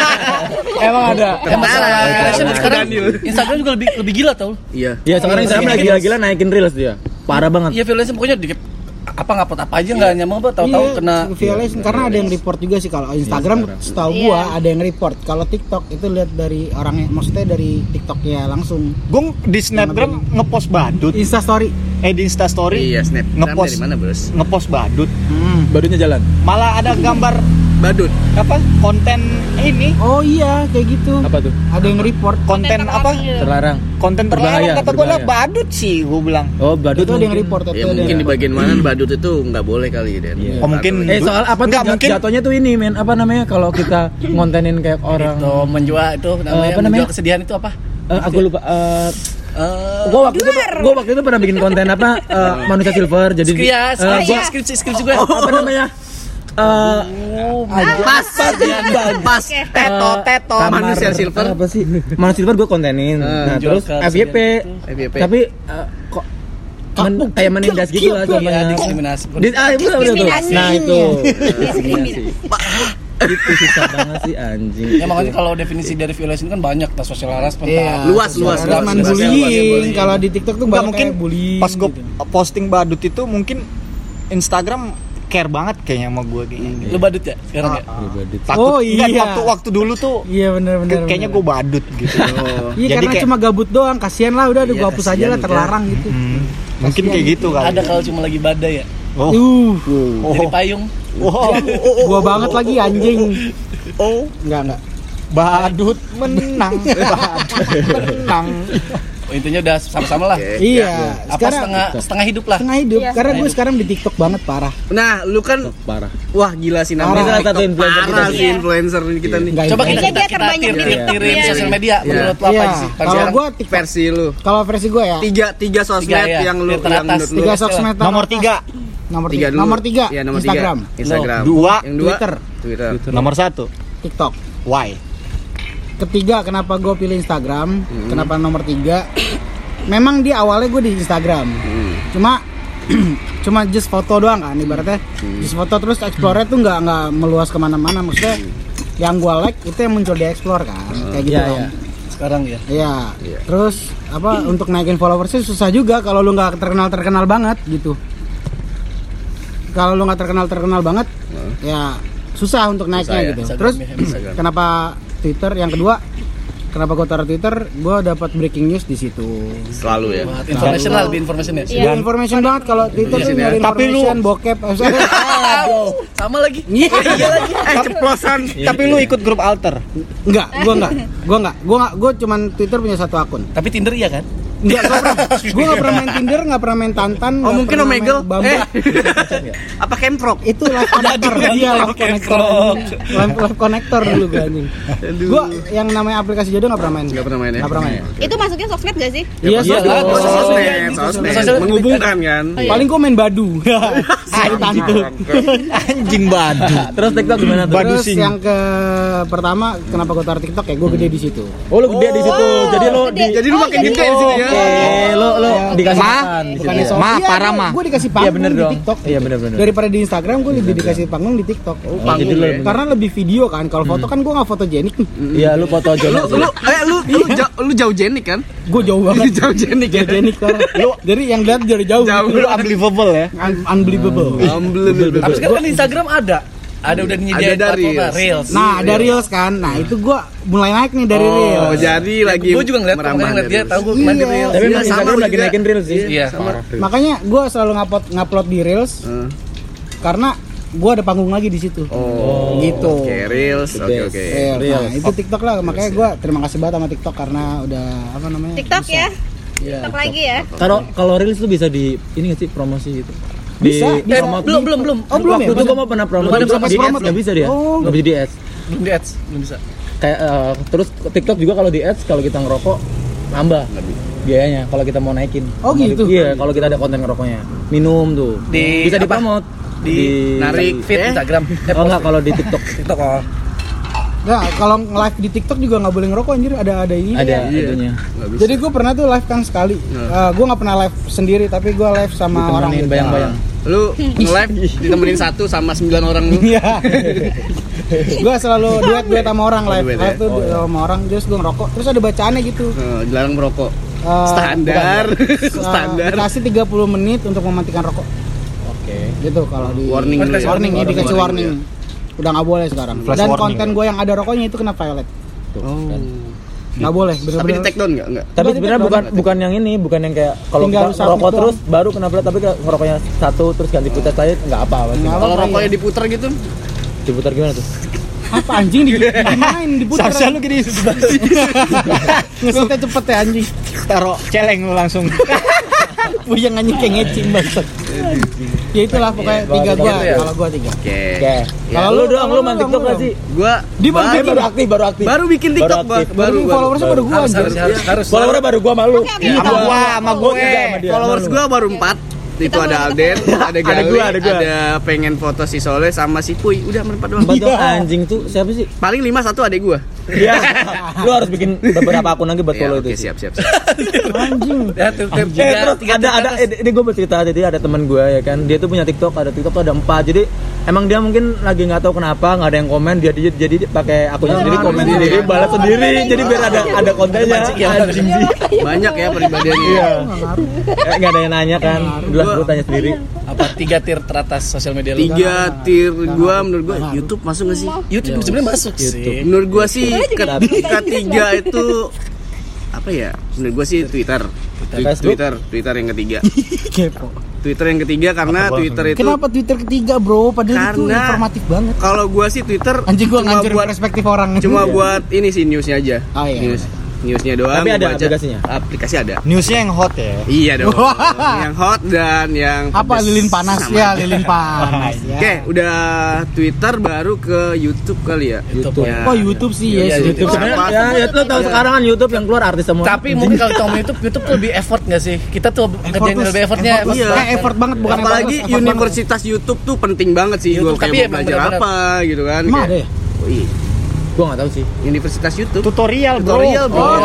Emang ada. Fashion sekarang. Instagram juga lebih lebih gila tau Iya. Ya sekarang Instagram lagi gila-gila naikin reels dia. Parah banget. Iya violence pokoknya dikit apa ngapot apa aja nggak nyamuk apa tahu-tahu Iya, kena violation karena ada yang report juga sih kalau Instagram setahu Iya. gua ada yang report. Kalau TikTok itu lihat dari orangnya maksudnya dari TikToknya langsung. Gue di snapgram ngepost badut, Insta story. Eh di Insta Story Iya, snap. Ngepost. dari mana, Bos? ngepost badut. Hmm. Badunya jalan. Malah ada gambar Badut. apa konten ini Oh iya kayak gitu. Apa tuh? Ada yang report. konten apa Terlarang. konten Berbahaya, terlarang kata gue lah berbahaya. badut sih gue bilang Oh, badut Itu ada yang report itu Ya ada mungkin di bagian mana badut itu nggak boleh kali Den. Iya. Oh, mungkin- Eh soal apa tuh? Nggak, mungkin- Jatuhnya tuh ini men, apa namanya kalau kita ngontenin kayak orang itu menjual itu namanya, apa menjual namanya? kesedihan itu apa Eh, aku lupa eh Eh, gua waktu itu gua waktu itu pernah bikin konten apa eh, manusia silver jadi skripsi ya, eh, gua skripsi, skripsi, skripsi gue apa namanya? Eh Pas, pas, teto, teto, kamar- manusia silver. apa sih? Manusia silver gua kontenin. nah, jual terus FYP. Tapi eh, kok men- kayak menindas gitu lah contohnya. diskriminasi. Di, ah, itu. Diskriminasi. Nah, itu. Diskriminasi. Itu susah banget sih anjing. Ya makanya kalau definisi dari violation kan banyak, tas social harassment, Iya. tas- Luas, luas, Ada luas, man luas. bullying. Kalau di TikTok tuh Nggak banyak mungkin bullying. pas gue gitu. posting badut itu mungkin Instagram care banget kayaknya sama gue kayaknya gitu. Lu badut ya sekarang ya? Iya, badut. Takut, Oh, nggak, iya. waktu waktu dulu tuh Iya benar benar. kayaknya gue badut gitu Iya Jadi karena kayak- cuma gabut doang, kasihan lah udah, udah Iya, gua hapus aja lah terlarang gitu. Hmm, mungkin kayak gitu kali Ada kalau cuma lagi badai ya. Oh. Uh, Oh. Jadi payung. Wow. gua banget lagi anjing. oh Enggak enggak. badut menang menang Oh, intinya udah sama-sama lah. Oke. Iya, Apa sekarang setengah setengah hidup lah. setengah hidup. Iya, Karena gue sekarang di TikTok banget parah. Nah, lu kan Parah. wah gila sih namanya. Salah satu TikTok. influencer kita sih. sih influencer ini kita nih. Coba kita kita, dia kita iya. sosial media. Iya. Menurut lu apa Iya, sih? Kalau TikTok, Versi lu. kalau versi gue ya Tiga tiga sosmed Tiga, ya. yang lu Yang menurut lu tiga sosmed nomor tiga nomor tiga tiga, dulu. nomor tiga, Iya, nomor Instagram, tiga. Instagram. Dua. Yang dua Twitter. Twitter. nomor satu TikTok. why Ketiga, kenapa gue pilih Instagram? Hmm. Kenapa nomor tiga? Memang di awalnya gue di Instagram, Hmm. cuma cuma just foto doang kan ibaratnya Hmm. just foto terus explore tuh nggak nggak meluas ke mana-mana maksudnya Hmm. yang gue like itu yang muncul di explore kan kayak gitu Iya, kan iya. Sekarang ya. Iya. Iya. Terus apa untuk naikin followersnya susah juga kalau lu nggak terkenal terkenal banget gitu. Kalau lu nggak terkenal terkenal banget, ya susah untuk naiknya ya. gitu. Instagram Terus ya, Instagram. kenapa Twitter? Yang kedua, kenapa gue taruh Twitter? Gue dapat breaking news di situ. Selalu ya. Information lah, lebih information ya. Iya. Ya, information banget kalau Twitter tuh sini ya. nyari Tapi lu- bokep. Aduh, sama lagi. Iya lagi. Eh ceplosan. tapi lu ikut grup alter Enggak, gua enggak. Gua enggak. Gua enggak. Gua cuman Twitter punya satu akun. Tapi Tinder iya kan? Enggak, gua pernah. Gua enggak pernah main Tinder, enggak pernah main Tantan. Oh mungkin Omegle. Eh. Apa Kemprok? itu live connector iya live connector live, live connector dulu gue anjing gue yang namanya aplikasi jodoh nggak pernah main Nggak pernah main ya? nggak pernah main Itu masuknya sosmed gak sih? iya Iya, sosmed. lah, Oh, Oh, sosmed, sosmed. Sosmed. Menghubungkan kan? paling gue main badu Cari tante anjing badu Terus TikTok gimana tuh? Badu terus yang ke pertama kenapa gue taruh tiktok ya gue gede di situ Oh, lu gede di situ. Jadi lu di Jadi lu Oh, makin jadi- gede di sini ya. Eh, lu lu dikasih Ma? makan di bukan situ. di ya? Ma, Iya, parah, gua- Ma. gue dikasih Iya, panggung bener di dong. tiktok Iya, bener, bener. daripada di instagram gue lebih dikasih panggung di tiktok Oh, panggung gitu ya. karena lebih video kan kalau foto kan gue nggak fotogenik Iya, lu foto aja Lu lu eh lu lu jauh lu jauh jenik kan? gue jauh banget Jauh jenik ya. Fotogenik kan lu jadi yang lihat dari jauh Jauh. lu unbelievable ya Un- unbelievable Unbelievable. Tapi sekarang kan di Instagram ada. Ada udah nyediain Ada dari platform, Reels. Nah, ada reels kan. Nah, itu gua mulai naik nih dari Oh, reels. jadi lagi Gue juga ngeliat, makanya ngeliat dia tahu gue kemarin Iya. Reels. Tapi Iya, sama gua lagi juga. naikin reels sih. Iya. Makanya gua selalu ngupload ngupload di reels karena gua ada panggung lagi di situ. Oh, Gitu. Oke, reels. Oke, best. oke. Reels. Reels. Nah, itu TikTok lah. Makanya gua terima kasih banget sama TikTok karena udah apa namanya? TikTok bisa. ya? Iya. TikTok lagi ya? Kalau kalau reels tuh bisa di ini nggak sih promosi gitu? Di Bisa, bisa. promote Belum, belum, belum. Oh, belum Waktu ya? itu gua mau pernah promote Belum di ads nggak bisa dia. Oh. Nggak bisa di ads. Belum di ads, belum bisa. Kayak eh, terus TikTok juga kalau di ads kalau kita ngerokok nambah biayanya kalau kita mau naikin. Oh, gitu? Iya, kalau kita ada konten ngerokoknya. Minum tuh. Di bisa dipromot. di, narik feed. Instagram. Eh, Oh enggak kalau di TikTok TikTok oh. Nah, kalau live di TikTok juga nggak boleh ngerokok anjir, ada ada ini. ada Iya. itunya. Nggak bisa. Jadi gue pernah tuh live kan sekali. Nah. gue nggak pernah live sendiri, tapi gue live sama orang. Ditemenin gitu. bayang-bayang. lu nge-live ditemenin satu sama sembilan orang lu. Iya. gue selalu duet duet sama orang Oh, live. duet ya? Live tuh duet sama orang, terus gue ngerokok. Terus ada bacaannya gitu. Eh, dilarang merokok. Eh, Standar. bukan. Eh, Standar. Dikasih 30 menit untuk mematikan rokok. Oke. Gitu kalau di Warning dulu ya? warning, Warning, dikasih warning, warning. Udah nggak boleh sekarang. Flash Dan warning, konten gue yang ada rokoknya itu kena violet. Oh. Nggak boleh, Tapi di bener-bener. take down enggak? Enggak. Tapi sebenarnya bukan TikTok. bukan yang ini, bukan yang kayak kalau kita satu rokok doang. terus baru kena berat tapi kayak ngerokoknya satu terus ganti putar saya nggak apa pasti. Nggak Kalau apa-apa, rokoknya iya. diputer gitu, Diputar gimana tuh? Apa anjing di main diputar. Sasa lu gini Ngesetnya cepet ya anjing. taruh celeng lu langsung. Puyeng anjing kayak ngecing banget. Ya itulah pokoknya tiga baru gua, gitu ya. kalau gua tiga. Oke. Oke. Kalau lu doang lu main TikTok gak sih? Gua Di bikin? baru aktif, baru aktif. baru bikin Baru TikTok. Bang. Baru baru followersnya baru gua Harus harus. Followernya baru gua malu. Sama gua, sama gue. Followers gua baru 4 itu Kita ada Alden, ada Ada Gali, gua, ada gua. pengen foto si Soleh sama si Puy. Udah berempat doang. Bantu anjing tuh siapa sih? Paling 5 satu adek gua. Iya. lu harus bikin beberapa akun lagi buat Ya, follow oke, itu. sih. siap, siap, siap. Anjing. Ya, Eh, ada ada eh, ini gue bercerita jadi ada teman gue ya kan dia tuh punya TikTok ada TikTok tuh ada empat jadi emang dia mungkin lagi nggak tahu kenapa nggak ada yang komen dia dia jadi pakai akunnya sendiri komen sendiri balas sendiri jadi biar ada ada kontennya anjing Banyak ya pribadiannya. iya Eh, nggak ada yang nanya kan gue tanya sendiri apa tiga tier teratas sosial media lu? Tiga tier gua menurut gua YouTube masuk gak sih? YouTube sebenarnya masuk sih. Menurut gua sih ke- ketiga itu apa ya? Menurut gua sih Twitter. Twi- Facebook? Twitter, Twitter yang ketiga. Kepo. Twitter yang ketiga karena Twitter itu Kenapa Twitter ketiga, Bro? Padahal itu Karena- informatif banget. kalau gua sih Twitter Anjing gua buat perspektif orang. cuma buat ini sih newsnya aja. Oh, iya. News. Newsnya doang. Tapi ada baca. aplikasinya? Aplikasi ada. Newsnya yang hot ya. Iya dong. Yang hot dan yang apa pedes lilin panas sama ya, lilin panas. ya. Oke, udah Twitter baru ke YouTube kali ya. YouTube. Ya. Oh, YouTube sih, Iya, yes. YouTube sebenarnya Sama- ya, ya lo tahu sekarang kan YouTube yang keluar artis semua Tapi mungkin kalau ngomong YouTube, YouTube tuh lebih effort nggak sih? Kita tuh kerjain lebih effortnya. Effort, Iya. kayak effort banget bukan Apalagi effort, effort banget. universitas YouTube tuh penting banget sih YouTube, gue kayak tapi belajar apa gitu kan. Emang ada ya? Oh, iya. Gue nggak tahu sih Universitas YouTube. Tutorial, bro. Tutorial, bro. Oh,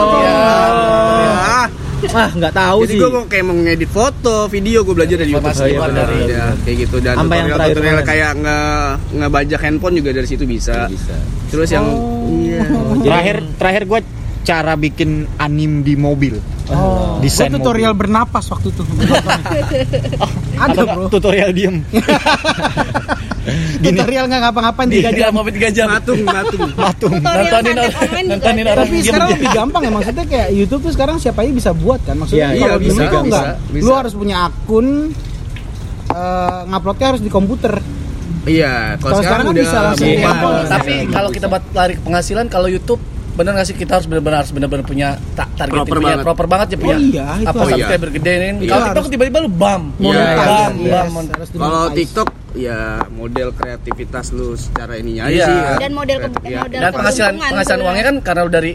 Ah, ah nggak tahu jadi sih gue mau kayak mau ngedit foto, video gue belajar dari YouTube. Informasi keluar dari Iya, YouTube. kayak gitu dan Sampai yang tutorial, tutorial kemarin. kayak nge ngebajak handphone juga dari situ bisa. bisa Terus yang iya. Terakhir terakhir gue cara bikin anim di mobil. Oh, Desain gua tutorial bernapas waktu itu. Ada, Atau Bro. tutorial diem. Tutorial nggak ngapa-ngapain tiga Tiga jam. jam sampai tiga jam. Matung, matung. Matung. Tutorial Nontonin orang, nontonin Tapi diem sekarang aja. lebih gampang ya maksudnya kayak YouTube tuh sekarang siapa aja bisa buat kan maksudnya Iya, iya, bisa, enggak bisa, bisa. lu harus punya akun eh, nguploadnya harus di komputer Iya, kalau sekarang, sekarang udah bisa langsung di handphone. Tapi kalau kita buat lari ke penghasilan, kalau YouTube bener nggak sih kita harus benar-benar harus benar-benar punya ta- target Proper punya banget. proper banget ya punya Oh iya, itu apa harus. subscriber gede nih Iya, kalau TikTok tiba-tiba lu bam Iya, bam iya, bam Yes, bam harus Kalau. TikTok ya model kreativitas lu secara ininya aja Iya. sih. Dan model ke- model dan penghasilan penghasilan sebenarnya. uangnya kan karena lu dari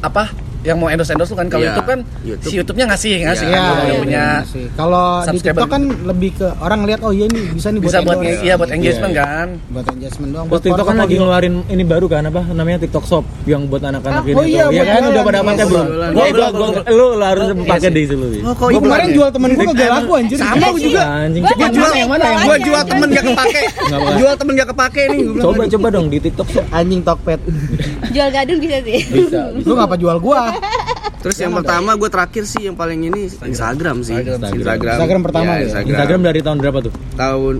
apa yang mau endorse endorse lu kan kalau Iya, YouTube kan YouTube. si YouTube-nya ngasih ngasih Iya, kan Iya, Lu iya, udah punya iya sih. Kalau di. TikTok kan lebih ke orang lihat oh iya nih bisa nih bisa buat endorse. iya buat engagement Iya, kan buat engagement doang. Terus buat TikTok kan lagi ngeluarin ini baru kan apa namanya TikTok Shop yang buat anak-anak Ah, ini oh iya, Iya buat kan udah pada Iya, pakai belum? Gua Iya, gua gua- lu lu harus pakai deh itu lu. Oh, Gua iya kemarin jual temen gue kagak laku anjir. Sama gua juga. Anjing. Gua jual yang mana yang Gua jual temen gak kepake. Jual temen gak kepake nih gua. Coba coba dong di TikTok Shop. Anjing Tokped. Jual gadun bisa sih. Bisa. Lu ngapa jual gua? Terus yang pertama gue terakhir sih yang paling ini Instagram sih. Instagram. Instagram pertama Ya, ya? Instagram. Instagram dari tahun berapa tuh? tahun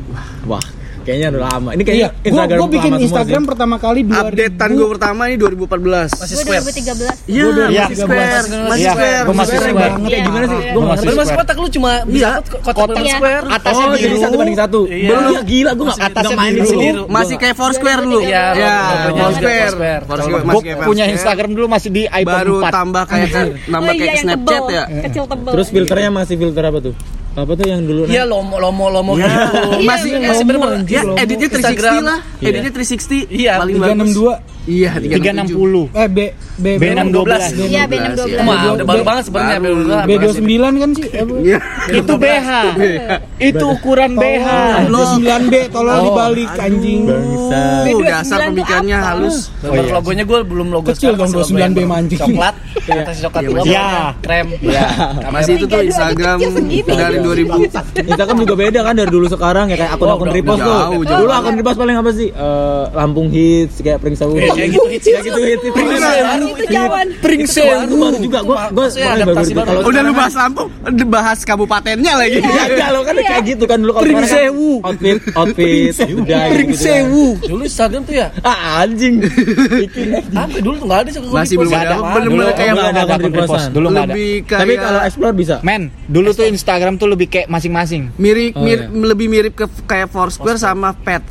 Wah, kayaknya udah lama. Ini Iya, kayaknya gua, Instagram gua bikin lama semua Instagram sih. pertama kali 2000. updatean gue pertama ini 2014. masih Gue square 2013. Iya, Iya. masih square, masih Iya, square, gua masih square. square. Banget kayak Iya. gimana sih? Iya. Gua Masih. Baru masih kotak lu cuma bisa kotak Iya. square Atasnya Oh, jadi satu banding satu. Iya. Belum ya, gila gua enggak Atasnya enggak main di biru. Masih kayak Foursquare dulu. Iya. Ya, Foursquare. Gue masih kayak punya. Instagram dulu masih di iPhone baru 4. tambah kayak kan nambah iya, kayak Snapchat ya. Kecil tebel. Terus filternya masih filter apa tuh? Apa tuh yang dulu? Iya lomo lomo lomo Ya, gitu. masih Iya, masih bener-bener. Ya, editnya 360 Instagram. lah. Iya. Editnya 360. Iya, paling bagus. 362. Iya, 360. Eh B B B612. Iya, B612. Wah, udah baru banget sebenarnya Baru. B612. B29 kan sih? Iya. Itu BH. Itu ukuran BH. Oh, 29B tolong dibalik anjing. Bangsa. Tuh, dasar pemikirannya halus. Bentuk logonya gue belum logo Kecil dong, masih logo 29B yang mancing. Coklat, atas coklat Iya, dua, iya. krem. Masih itu tuh Instagram dari 2000. Instagram juga beda kan dari dulu sekarang ya kayak akun-akun udah- repost tuh. Dulu akun repost paling apa sih? Eh, Lampung hits kayak Pring Sewu. Kayak gitu hits, Kayak gitu hits. itu. Itu jawan. Pring Sewu baru juga gua gua adaptasi baru- Udah lu bahas Lampung, bahas kabupatennya lagi. Iya, enggak lo kan kayak gitu kan dulu kalau Pring kan Sewu. outfit outfit udah Pring gitu kan. sewu. Dulu Instagram tuh ya, Ah anjing. apa dulu tuh nggak ada Masih belum ada. Bener-bener Dulu kayak nggak ada repost. Dulu nggak ada. Tapi kalau explore bisa. Men, dulu tuh Instagram tuh lebih kayak masing-masing. mirip, Oh, iya. lebih mirip ke kayak Foursquare sama Pet.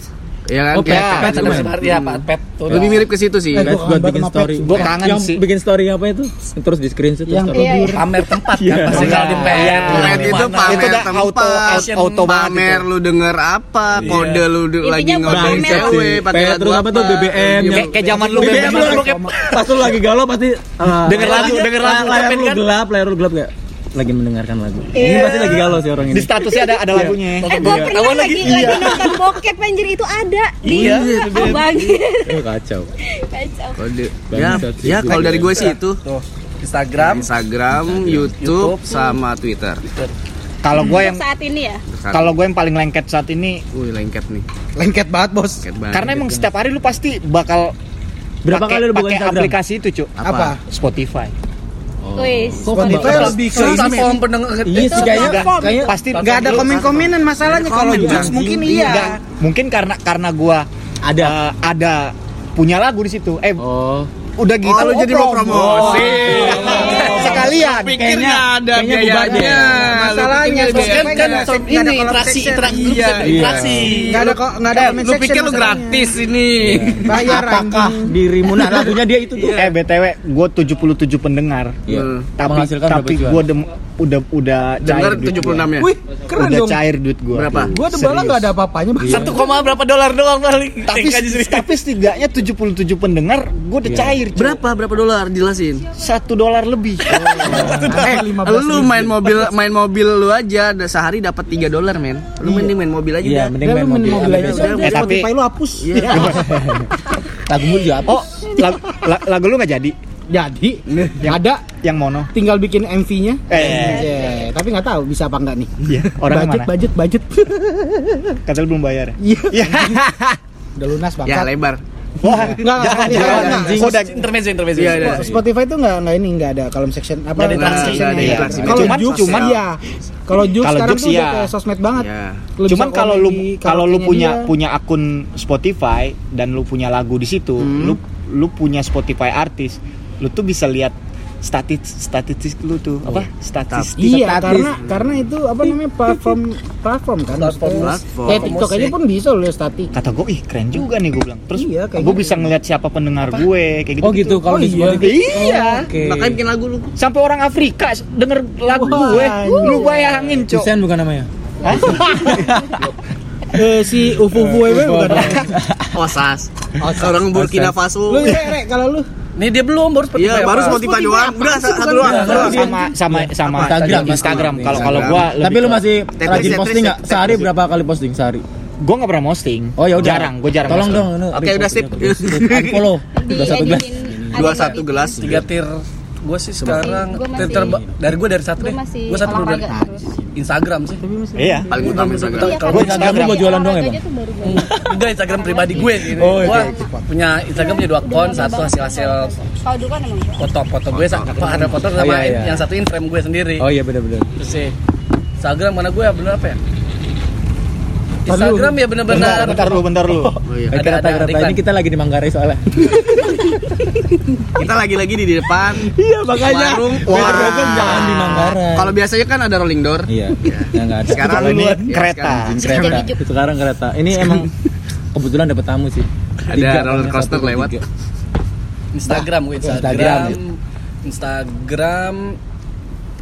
Ya kan? Oh, Kayak Pet, Pet Pet sama- sama- Iya, Pak, pet tuh. Lebih mirip ke situ sih. Eh, buat bikin story. Gua kangen yang sih. bikin story apa itu? Terus di screenshot terus Yang taruh. tidur. pamer tempat Iya. kan pasti kalau di pet. Iya. Pet itu pamer Itu udah tempat, auto- auto- pamer lu denger apa, kode lu lagi ngobrolin pamer. cewek, pakai Pet, lagu terus apa tuh BBM Iya, Kayak zaman lu BBM lu pas lu lagi galau pasti uh, Denger lagu, denger lagu, layar lu kan- gelap, layar lu gelap gak? Lagi mendengarkan lagu. Ini pasti lagi galau sih orang ini. di statusnya ada ada lagunya. Eh, gue pernah lagi lagi nonton bokep anjir itu ada. Iya. Oh, bang. Oh, kacau. Kacau. Kode. Ya, ya kalau dari gue sih itu Tuh, Instagram, Instagram, YouTube, sama Twitter. Kalau gue yang saat ini ya. kalau gue yang paling lengket saat ini Wih lengket nih. Lengket banget, Bos. Lengket banget. karena emang setiap hari lu pasti bakal Berapa pakai- kali lu buka Instagram? aplikasi itu, Cuk. Apa? Spotify. Wih, Spotify lebih ke ini. platform pendengar Iya sih kayaknya kayaknya Pasti Nggak ada komen-komenan masalahnya kalau jokes mungkin Enggak. iya. Mungkin karena karena gua ada. eh, ada punya lagu di situ. Eh, Oh. udah gitu. Oh, lu jadi mau promosi. Sekalian. Pikir Kayaknya- nggak ada biayanya. Masalahnya, kan kan ini interaksi Iya. interaksi Nggak ada kok, nggak ada Eh, lu pikir lu gratis ini. Bayar Apakah dirimu nah lagunya dia itu tuh. Eh, BTW, gua 77 pendengar. Iya. Hmm. Tapi tapi dem- udah udah Dengar cair duit 76 ya? Wih, keren udah dong. cair duit gua. Berapa? Gua debala nggak ada apa-apanya, satu koma berapa dolar doang paling Tapi tapi setidaknya 77 pendengar gua udah cair. Berapa berapa dolar jelasin? Satu dolar lebih. Eh, lu main mobil main mobil lu aja ada sehari dapat 3 dolar, men. Lu mending main mobil aja Iya, dah. mending main lu main mobil. mobil aja. Eh, tapi- Spotify lu hapus. Lagumu juga apa? Oh, lagu, la- lagu lu nggak jadi? Jadi, ada Yang mono? tinggal bikin MV-nya. Eh, tapi nggak tahu bisa apa nggak nih. iya. Orangnya budget, mana? budget, budget. Kata lu belum bayar. Iya. Udah lunas Ya banget. lebar. Wah, Enggak, enggak, jangan, enggak, jangan, enggak. anjing. Udah, intermezzo intermezzo Iya, iya. Spotify itu nggak nggak ini nggak ada column section apa ada section iya. Kalau Jux cuman- iya. Kalau Kalau sekarang tuh udah iya. kayak sosmed banget. Ya. Lu Cuman kalau lu kalau lu punya dia. punya akun Spotify dan lu punya lagu di situ, Hmm. lu lu punya Spotify artis, lu tuh bisa lihat statistik statistik lu tuh apa? Statistik. Iya, karena karena itu apa namanya platform platform kan. Platform. Platform. Kayak TikTok aja pun bisa loh lihat statik. Kata gue, ih keren juga nih gue bilang. Terus Iya, gue gitu. bisa ngeliat siapa pendengar gue, kayak gitu. Oh gitu kalau di iya. Spotify. Iya. Oke. Makanya bikin lagu lu. Sampai orang Afrika denger lagu Wah, gue, anjing. lu bayangin cok. Hussein bukan namanya? Eh, si Ufu Ufu Wewe bukan. Osas. Orang Burkina Faso. Lu Rek, Rek, kalau lu nih dia belum baru Spotify Iya, baru Spotify doang. Udah satu doang. sama sama sama Instagram. Instagram. Kalau kalau gue Tapi lu masih rajin posting nggak? tetris. Sehari berapa kali posting sehari? gue nggak pernah posting. Oh ya udah. Jarang, gue jarang. Tolong dong. Oke, udah sip. Follow. Dua satu gelas. Dua satu gelas. tiga tir gue sih sekarang Gua masih- dari gue dari satu Gue deh masih gue satu dulu dari. Instagram sih Iya. Paling utama Instagram. Iya, Kalau Instagram buat jualan doang ya, Bang? gue. enggak Instagram pribadi gue gini Oh, gue iya. punya Instagram punya dua akun satu hasil hasil kan foto-foto gue sa- apa ada foto sama iya, iya. yang satu in frame gue sendiri Oh iya benar-benar. terus sih Instagram mana gue ya bener apa ya Instagram ya Bentar, bener-bener bentar lu, bentar lu. Oh iya. Ada- ada kereta iklan. ini kita lagi di Manggarai soalnya. Kita lagi-lagi di depan. Iya makanya. Warung. Wah. jangan di Manggarai. Kalau biasanya kan ada rolling door. Iya. Ya enggak ada. Sekarang ini ya, kereta. sekarang. kereta. Sekarang kereta. Ini emang kebetulan dapat tamu sih. Ada roller coaster lewat. Instagram gue Instagram, Instagram Instagram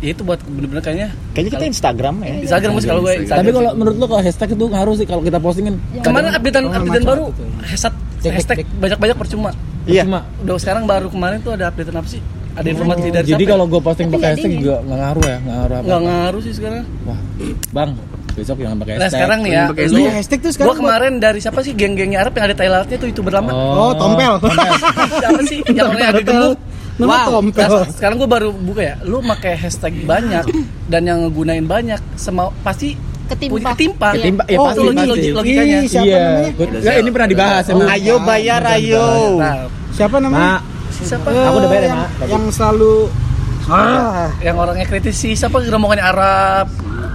ya itu buat bener-bener kayaknya Kayaknya kita Instagram ya. Instagram gue kalau gue Instagram Tapi kalau menurut lo kalau hashtag itu ngaruh sih kalau kita postingin. kemarin updatean updatean baru hashtag Dek, hashtag banyak-banyak percuma. Iya. Cuma Udah sekarang baru kemarin tuh ada update apa sih? Ada informasi dari jadi siapa? kalau gue posting pakai jadi hashtag juga nggak ngaruh ya, nggak ngaruh apa. nggak ngaruh sih sekarang. Wah, bang, besok jangan pakai Nah hashtag. sekarang nih ya, pakai Iya, hashtag tuh sekarang gua kemarin dari siapa sih geng-gengnya Arab yang ada Thailandnya tuh youtuber lama. Oh, tompel. siapa sih yang orangnya agak gemuk? Nama tompel. Nah, sekarang gue baru buka ya. Lu pakai hashtag banyak dan yang ngegunain banyak, semau pasti Ketimpa. punya ketimpa. Iya. Ketimpa, ya oh, pasti, itu logik, pasti. logik- logikanya. Ih, siapa iya, namanya? nggak, ini pernah dibahas emang. Ayo bayar ayo. Siapa namanya? Siapa? Aku udah bayar ya, yang, Mak, yang selalu ah, Yang orangnya kritis sih, siapa rombongannya Arab?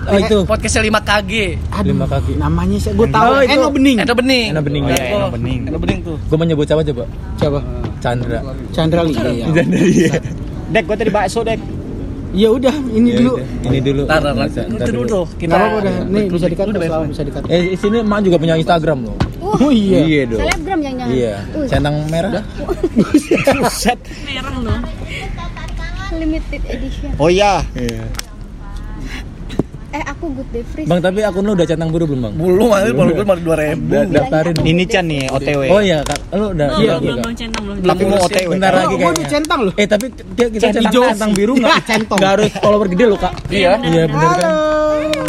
Oh, itu. Podcastnya 5 KG. aduh, Lima kaki. namanya saya gue tahu Oh, itu. Eno Bening Eno Bening. Eno Bening, Lihat iya, gua. Eno Bening. Eno Bening tuh. Gue menyebut siapa coba? siapa Chandra. Chandra Lee iya. Chandra iya. Dek, gua tadi bakso, Dek. Ya udah ini Ya dulu udah, Ini dulu. Ntar. Bisa, Itu ntar dulu. Kita apa-apa udah nih bisa dikat selalu bisa dikat Eh, di sini Mak juga punya Instagram loh. Wah, oh iya Iya dong. selebgram yang jangan. Iya. Uh, Centang merah. Buset. merah loh limited edition. Oh iya. Iya. Aku good day free. Bang, tapi akun lu udah centang biru belum, Bang? Belum, aja baru gue baru 2000. Da- daftarin. Ini Chan nih OTW. Oh iya, Kak. Lu udah iya, belum iya, belum centang belum Tapi mau. OTW. Bentar Oh, lagi kayaknya. dicentang loh. Eh, tapi dia kita Centang centang, centang biru enggak Ah, centong. Enggak harus follower gede loh, Kak. Iya. Iya, bener kan?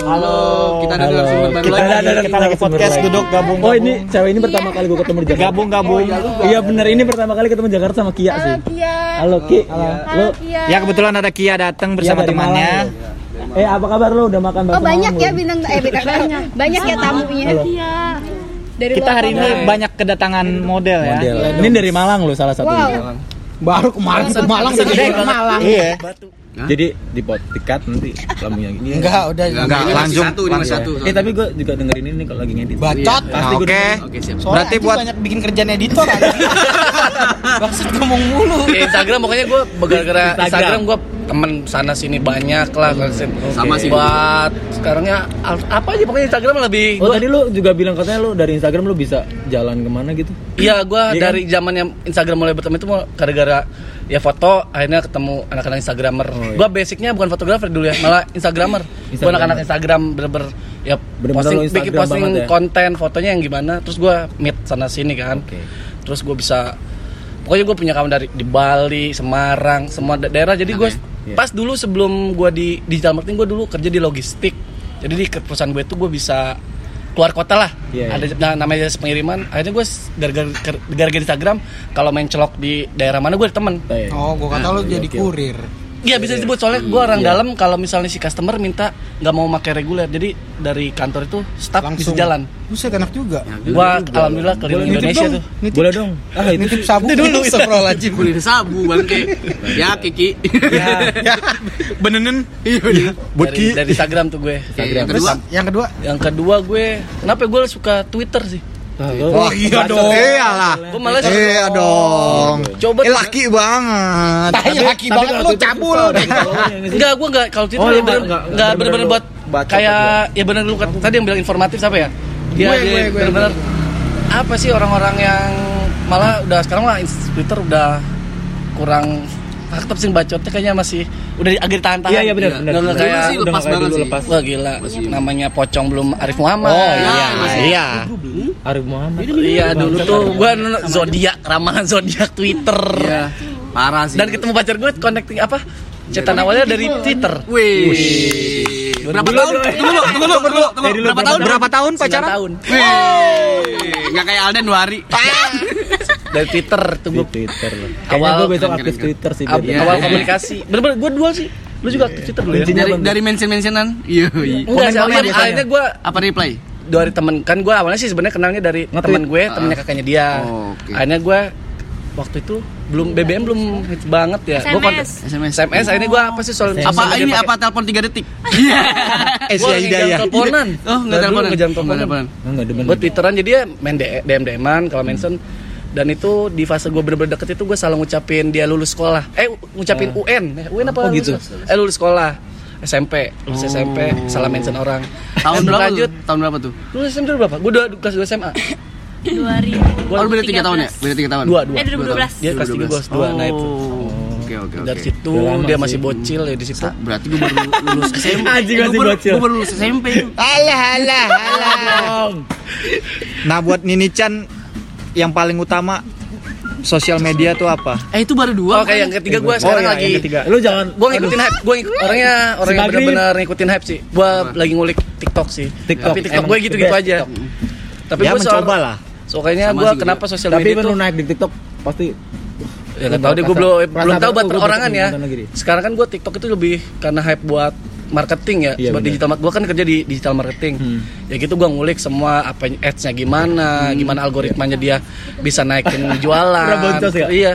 Halo, kita ada Halo. narasumber baru Kita lagi. ada- ada- Kita lagi podcast duduk gabung. Oh, ini cewek ini pertama kali gue ketemu di Jakarta. gabung gabung. Iya bener ini pertama kali ketemu Jakarta sama Kia sih. Halo Kia. Halo Ki. Halo Lu Kia. Ya kebetulan ada Kia datang Kia bersama temannya. Eh apa kabar lu udah makan Oh bakso banyak Malang ya bintang eh bintang banyak. Banyak ya tamunya. Halo. iya Dari Kita hari ini banyak kedatangan model ya. Model. Ini dari Malang loh salah satu. Wow. baru kemarin ke Malang udah ke Malang Iya. Jadi di pot tikat nanti lambungnya gini. enggak udah Enggak, ini langsung. satu, ini masih satu. Eh tapi gue juga dengerin ini kalau lagi ngedit. bacot Pasti gua Oke. dengerin. Oke, siap. Soalnya Berarti buat- banyak bikin kerjaan editor aja. Maksud ngomong mulu. Di Instagram pokoknya gue gara-gara Instagram. Instagram gue temen sana sini banyak lah Sama sih. buat sekarangnya apa aja pokoknya Instagram lebih Oh gua- tadi lu juga bilang katanya lu dari Instagram lu bisa jalan ke mana gitu? Iya, gua Iya dari zamannya Instagram mulai berteman itu mau gara-gara ya foto akhirnya ketemu anak-anak Instagramer. Oh, iya. Gua basicnya bukan fotografer dulu ya, malah Instagramer. Gua Instagramer. anak-anak Instagram bener-bener ya Bener-bener posting lo bikin Instagram posting ya? konten fotonya yang gimana, terus gua meet sana sini kan. Oke. Terus gua bisa pokoknya gue punya kawan dari di Bali, Semarang, semua da- daerah. Jadi gue Iya. pas dulu sebelum gua di digital marketing gue dulu kerja di logistik. Jadi di perusahaan gue itu gue bisa keluar kota lah. Iya, Ada nah, namanya jasa pengiriman. Akhirnya gue gara-gara gara-gara Instagram kalau main celok di daerah mana gue ada temen. Eh, Oh, gua kata lu jadi kurir. Iya bisa disebut soalnya gue orang dalam kalau misalnya si customer minta nggak mau pakai reguler. Jadi dari kantor itu staff bisa Langsung jalan. Buset enak juga. Gua alhamdulillah keliling Indonesia dong. tuh. Nitip, Boleh dong. Ah itu nitip sabu dulu. Astagfirullahaladzim. Kuliner sabu bangke. Ya, Kiki. ya, benenen. Iya, Buat Dari, dari Instagram tuh gue. Yang Terus kedua, yang kedua, Yang kedua gue, kenapa gue suka Twitter sih? Oh iya dong. Iyalah. Gue malas Iya dong. coba Eh laki banget. Tai laki banget lu cabul. Enggak, gue enggak kalau Oh, ya bener, nggak- enggak nggak bener-bener buat kayak ya bener lu kat- tadi yang bilang informatif siapa ya? Dia Gue, dia gue, gue. bener-bener apa sih orang-orang yang malah udah sekarang lah Twitter udah kurang tetap sih bacotnya kayaknya masih udah di- agak ditahan-tahan. Iya, iya, benar, Nggak- benar. nggak Dulu kayak sih udah lepas banget dulu, sih. lepas. Wah gila, namanya pocong belum Arif Muhammad. Oh Ya, iya. masih. Iya. Arif Muhammad. Iya dulu tuh gue zodiak ramalan zodiak Twitter. Iya. Parah sih. Dan ketemu pacar gue connecting apa? Cetan awalnya dari Twitter. Wih. Berapa tahun? Tunggu lu, tunggu lu, tunggu lu, tunggu lu. Berapa tahun? Berapa tahun pacaran? tahun. Wih. Enggak kayak Alden dua hari. Dari Twitter tuh Di gue Twitter loh. Awal- gue besok aktif. Twitter sih. Ab- Iya. awal komunikasi. Bener-bener gue dual sih. Lu juga aktif Twitter dulu ya? Dari dari mention-mentionan. Iya, iya. Enggak sih, akhirnya gue Apa reply? dari temen kan gue awalnya sih sebenarnya kenalnya dari temen gue, temennya kakaknya dia. Oh. Akhirnya gue waktu itu belum BBM belum hits banget ya. Gua kontak- SMS. SMS. SMS akhirnya gue apa sih soal Apa ini apa telepon 3 detik? Eh, Gua si ya. teleponan. Oh, enggak teleponan. ngejam Oh, nggak teleponan. Enggak demen. gue twitteran jadi ya main dm dman kalau mention dan itu di fase gue bener-bener deket itu gue selalu ngucapin dia lulus sekolah eh ngucapin UN Eh, UN apa Oh, gitu. lulus? eh lulus sekolah SMP lulus SMP salah mention orang Tahun berapa lanjut tuh? Tahun berapa tuh? lulus SMP berapa gue udah kelas 2 SMA 2000 Gua Oh, beda 3 tahun ya? Beda 3 tahun. dua dua eh 2012 dia kelas 3 gue kelas 2 nah itu Oh, Oke, oke, oke. dari situ dia sih. masih bocil ya di situ Berarti gue baru lulus SMP. Anjing, Eh, masih bocil. Gua baru lulus SMP itu. Alah, alah, alah. Nah buat Nini Chan yang paling utama sosial media tuh apa? Eh itu baru dua. Oke, yang ketiga gue sekarang iya, lagi. yang ketiga. Lu jangan Gue ngikutin hype. Gue ngikut, orangnya orang yang benar-benar ngikutin hype sih. Gue lagi ngulik TikTok sih. TikTok. Tapi TikTok gue gitu-gitu aja. Tapi ya gue mencoba lah. Sokanya Sama gue kenapa sosial tapi media lu tuh naik di TikTok pasti ya nggak tahu deh gue belum belum tahu buat perorangan ya. Sekarang kan gue TikTok itu lebih karena hype buat marketing ya, Iya, buat digital. Gue kan kerja di digital marketing. Hmm. Ya gitu gue ngulik semua apa ads-nya gimana, gimana algoritmanya dia bisa naikin jualan. Boncos ya? Iya.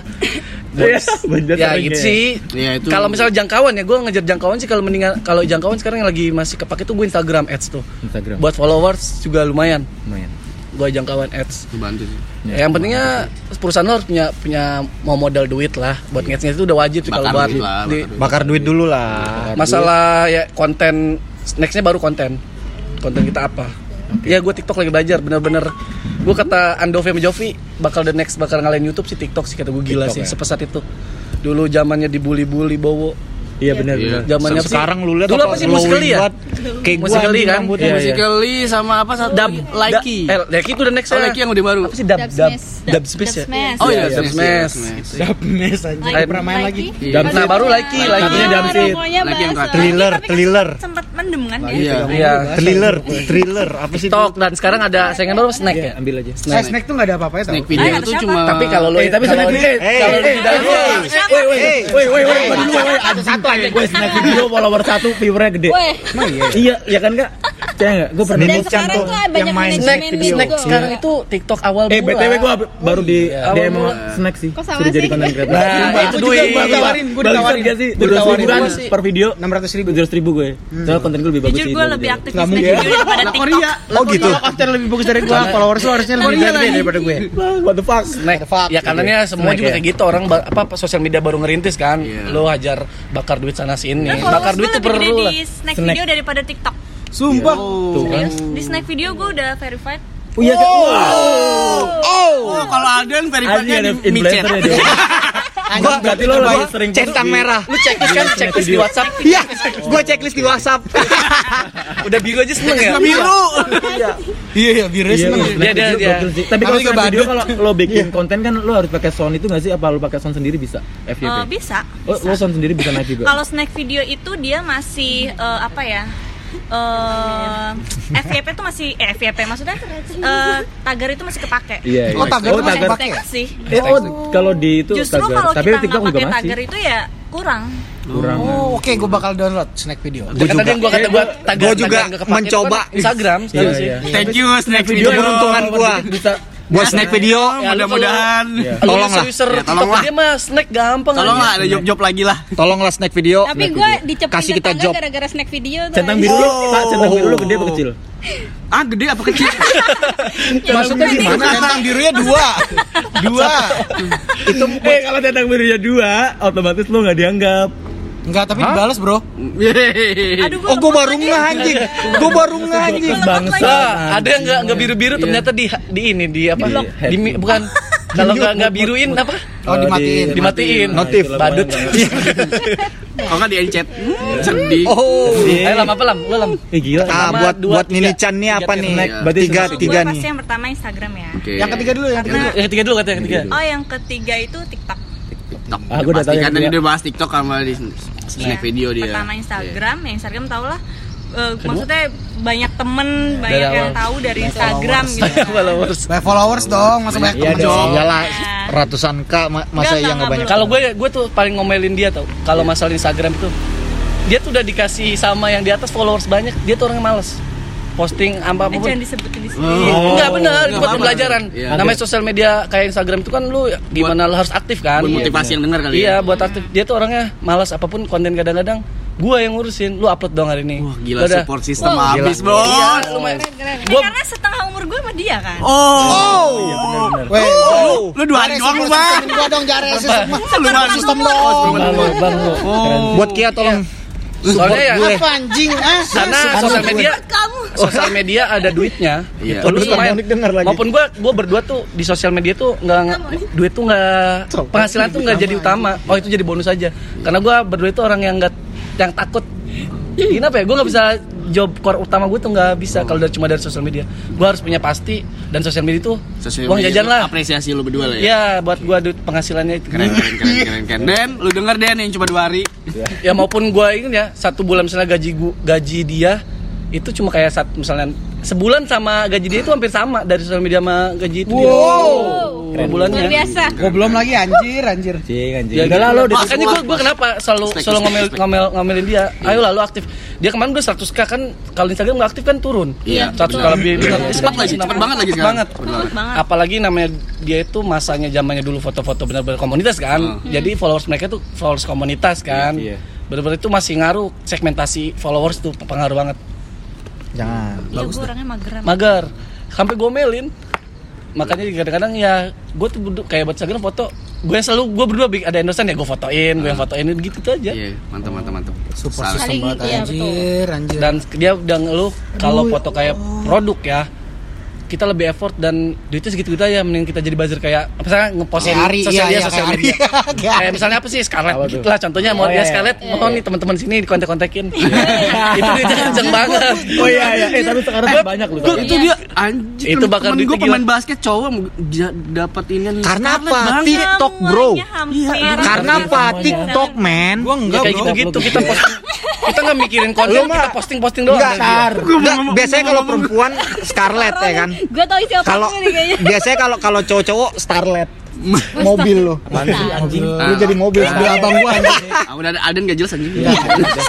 Iya, ya gitu ya. sih. Iya, itu. Kalau misalnya jangkauan ya, gue ngejar jangkauan sih kalau mendingan kalau jangkauan sekarang yang lagi masih kepake tuh gue Instagram ads tuh. Instagram Buat followers juga lumayan. lumayan Gue jangkauan ads. Bantu sih. Ya, yang pentingnya perusahaan lo harus punya punya mau modal duit lah. Buat nge itu udah wajib sih kalau buat duit lah, di- bakar duit. Bakar duit dulu lah. masalah ya konten. Nextnya baru konten. Konten kita apa? Ya gue TikTok lagi belajar bener-bener. Gue kata Andove sama Jovi bakal the next bakal ngalahin YouTube sih TikTok sih kata gue gila TikTok sih ya. sepesat itu. Dulu zamannya dibully-bully bowo iya benar Iya. zamannya apa sih? Sekarang lu lihat dulu apa sih Musically ya Kayak anjing kan? Iya, iya. Musically sama apa satu Dub lagi? Likey. Eh, Likey itu udah next Oh, Likey yang udah baru. apa sih dub Dub dub Smash. ya Smash. Oh iya, Dub Smash, Smash. Smash. Anjing. Like- pernah main lagi. Likey. Iya. nah baru Likey Likey dub sih. Pokoknya Lagi yang. Thriller, kan thriller. Sempet mendem kan ya. Iya. iya Thriller, thriller apa sih? TikTok dan sekarang ada saingan baru snack Iya, ya ambil aja Saya snack tuh nggak ada apa-apa ya tau. Snack video Ah, itu cuma tapi kalau lo Eh, tapi snack video- Eh, kalau eh, di dalam Woi, woi, woi, woi, woi, woi, dulu, woi, ada satu aja gue snack video follower satu viewernya gede. Weh. Iya, iya kan kak? Saya nggak, gue pernah. Dan sekarang tuh banyak main snack video. Snack juga. sekarang itu TikTok awal Eh, btw gue baru di Awal DM bulan. snack sih. Kok Sudah jadi sih? konten kreator. Nah, itu duit. gua ditawarin, gue ditawarin gak sih? Ratus ribu kan per video. 600 ribu. Tujuh ratus ribu gue. Soalnya konten gue lebih bagus Jujur sih. gue lebih aktif di snack video daripada TikTok. Oh gitu. Kalau konten lebih bagus dari gua, followers lu harusnya lebih gede daripada gue. What the fuck? Snack. Ya karenanya semua Snack juga ya? kayak gitu orang apa sosial media baru ngerintis kan. Lo hajar bakar duit sana sini. Nah, bakar duit tuh lebih gede perlu lah. di snack Snack. video daripada TikTok. Sumpah. Tuh kan. Di snack video gue udah verified. Oh iya kan? Oh, kalau ada yang Anjing verifikasinya ada di micet. influencer ya dia. Anjing berarti lo lebih sering centang merah. Lu checklist kan checklist di WhatsApp. Iya, gua checklist di WhatsApp. Udah biru aja seneng ya. Biru. Iya iya biru Iya, seneng. iya, Dia- dia- gokil dia. sih. Tapi kalau juga video badut. kalau lo bikin konten kan lo harus pakai sound itu nggak sih? Apa lo pakai sound sendiri bisa? Eh, FYP. bisa. Oh, lo sound sendiri bisa naik juga. Kalau snack video itu dia masih eh, apa ya? Eh FYP tuh masih eh FYP maksudnya eh, tagar itu masih kepake. Iya. iya. Oh, tagar masih tagar. kepake. Hashtag sih. Eh, oh, kalau di itu Justru tagar. kalau Tapi kita nggak TikTok pakai masih. tagar itu ya kurang. Kurang. Oh, oke gue bakal download snack video. Gua juga. Yang gua kata gua tagar Gua juga kepake itu mencoba. kan Instagram Iya, iya. Thank you snack Itu video. keberuntungan gua. Bisa Buat snack video, Ya, lu Mudah-mudahan. Iya. Ya, TikTok tolong lah. dia mah snack gampang Tolong aja. lah ada job-job lagi lah. tolonglah snack video. Tapi gue dicepet Kasih kita job. gara-gara snack video tuh. centang biru lo, Pak, centang biru lo gede apa kecil? Ah, gede apa kecil? Maksudnya gimana? Centang birunya dua. Dua. Itu eh kalau centang birunya dua, otomatis lo nggak dianggap. Enggak, tapi dibalas, Bro. Yeay. Aduh, gua Oh, lemot baru ngeh anjing. Gua baru ngeh anjing. Bangsa. Nah, ada yang nggak nggak biru biru ternyata di di ini di apa? Di Di, mi- bukan kalau nggak nggak biruin apa? Oh, dimatiin. di- Dimatiin. Notif. Badut. Kalau nggak di encet. Hmm, Sedih. Oh. Ayo lam apa lam? Lu lam. Eh gila. Ah, buat buat tiga. Nini-chan nih apa nih? Tiga tiga gue nih. pasti yang pertama Instagram ya. Yang ketiga dulu, yang ketiga. Karena Yang ketiga dulu kata yang ketiga. oh yang ketiga itu TikTok. TikTok. Ah, gua udah tahu yang tadi udah bahas TikTok sama di snack video dia. Pertama Instagram, yang Instagram tau lah. eh, maksudnya banyak temen banyak Dari yang awal. tahu dari Instagram gitu. kan. Followers. Banyak followers dong, masa banyak Iya temen dong. Iyalah Iya. ratusan k ma- masa iya enggak, nggak banyak. Kalau gue gue tuh paling ngomelin dia tau. Kalau masalah Instagram tuh dia tuh udah dikasih sama yang di atas followers banyak, dia tuh orangnya males. Posting apa Eh, apa pun. jangan disebutin di sini. Oh. Enggak benar, buat pembelajaran. Iya. Namanya sosial media kayak Instagram itu kan lu gimana lu harus aktif kan. Buat motivasi yang dengar kali Iya, ya. buat aktif. Dia tuh orangnya malas apa pun konten kadang-kadang gua yang ngurusin. Lu upload dong hari ini. Wah, gila Udah. support system Wow. habis, Gila. Bos. Iya, lumayan. Keren. Ini Gua- karena setengah umur gue sama dia kan. Oh. Iya benar-benar. Weh, Lu dua hari doang lu, Bang. Gua dong jare sistem. Lu Sistem doang. dong. Bang lo. Keren. Buat Kia tolong support Soalnya ya gue. Apa anjing? Ah, karena sosial media Kamu. sosial media ada duitnya. Iya. Lu. Monik denger lagi. Maupun gua gua berdua tuh di sosial media tuh nggak duit tuh nggak penghasilan tuh nggak jadi utama. Oh itu jadi bonus aja. Karena gua berdua itu orang yang nggak yang takut. Gini apa ya? Gue nggak bisa job core utama gue tuh nggak bisa kalau dari cuma dari sosial media. Gue harus punya pasti dan sosial media itu Sosial uang media jajan lah. Apresiasi lu berdua lah ya. Ya buat gue duit penghasilannya itu. Keren keren keren keren keren. Dan lu denger Den yang cuma dua hari. ya maupun gue ini ya satu bulan misalnya gaji gua, gaji dia itu cuma kayak saat misalnya sebulan sama gaji dia itu hampir sama dari sosial media sama gaji itu dia. Per bulannya. luar biasa Gue belum lagi anjir, anjir. Cing anjing. Ya Udah lo Makanya gue gue kenapa selalu Respect, selalu ngomel ngomel ngomelin dia. Ayo lah lu aktif. Dia kemarin gue 100k kan kalau Instagram nggak aktif kan turun. Iya, 100 k lebih. Cepat lagi, cepat banget lagi sekarang. Banget. Cepet banget. Apalagi namanya dia itu masanya zamannya dulu foto-foto benar-benar komunitas kan. Jadi followers mereka tuh followers komunitas kan. Iya, iya. Benar-benar itu masih ngaruh segmentasi followers tuh pengaruh banget. Jangan. Iya, gue orangnya mageran. Magar. Sampai gomelin. Makanya kadang-kadang ya gue tuh kayak buat Instagram foto gue yang selalu gue berdua ada endorsean ya gue fotoin gue yang fotoin gitu tuh aja. Iya, mantap mantap mantap. Super Saling- banget iya, anjir, anjir. dan dia udah ngeluh kalau foto kayak produk ya kita lebih effort dan duitnya segitu gitu aja mending kita jadi buzzer kayak misalnya ngepostin Ari, sosial iya, media iya, sosial kayak media. Kayak kayak misalnya apa sih Scarlett Apa gitu lah contohnya mau Oh, dia iya, Scarlett iya. mau nih teman-teman sini di kontek-kontekin itu duitnya kenceng banget Oh iya iya. Eh tapi sekarang banyak lu. Gua, tau. itu dia anjir. Itu bakal temen gue pemain basket cowok dapat ini Karena apa? TikTok bro. Karena apa? TikTok men. Gua ya enggak, kayak bro. gitu-gitu kita posting kita nggak mikirin konten kita posting-posting doang Enggak, dari dia. Enggak, biasanya kalau perempuan Scarlett ya kan. Gue tau isi apa Kalau nih kayaknya biasanya kalau kalau cowok-cowok Starlet. mobil lo. anjing. Lu jadi mobil. Mobil abang gua anjing. Ah, udah ada Aden gak jelas anjing.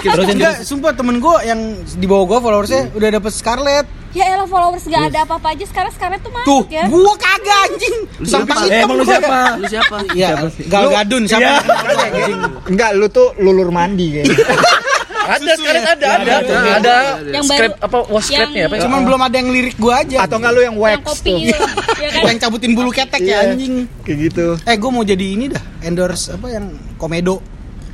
Terusin Enggak, sumpah temen gue yang di bawah gue followersnya udah dapet Scarlett ya elah followers gak ada apa-apa aja sekarang sekarang tuh Tuh, masuk ya gua kagak anjing Sampai siapa? Eh, emang lu gua. siapa? Lu siapa? Iya, Gal Gadun siapa? Enggak, lu tuh lulur mandi kayaknya. ada sekarang ada ada ada. ada Yang baru- script apa was script ya apa ya? Cuman belum ada yang lirik gua aja Atau enggak lu yang yang wax kopi tuh. ya kan Yang cabutin bulu ketek ya anjing Kayak gitu. Eh gue mau jadi ini dah Endorse apa yang komedo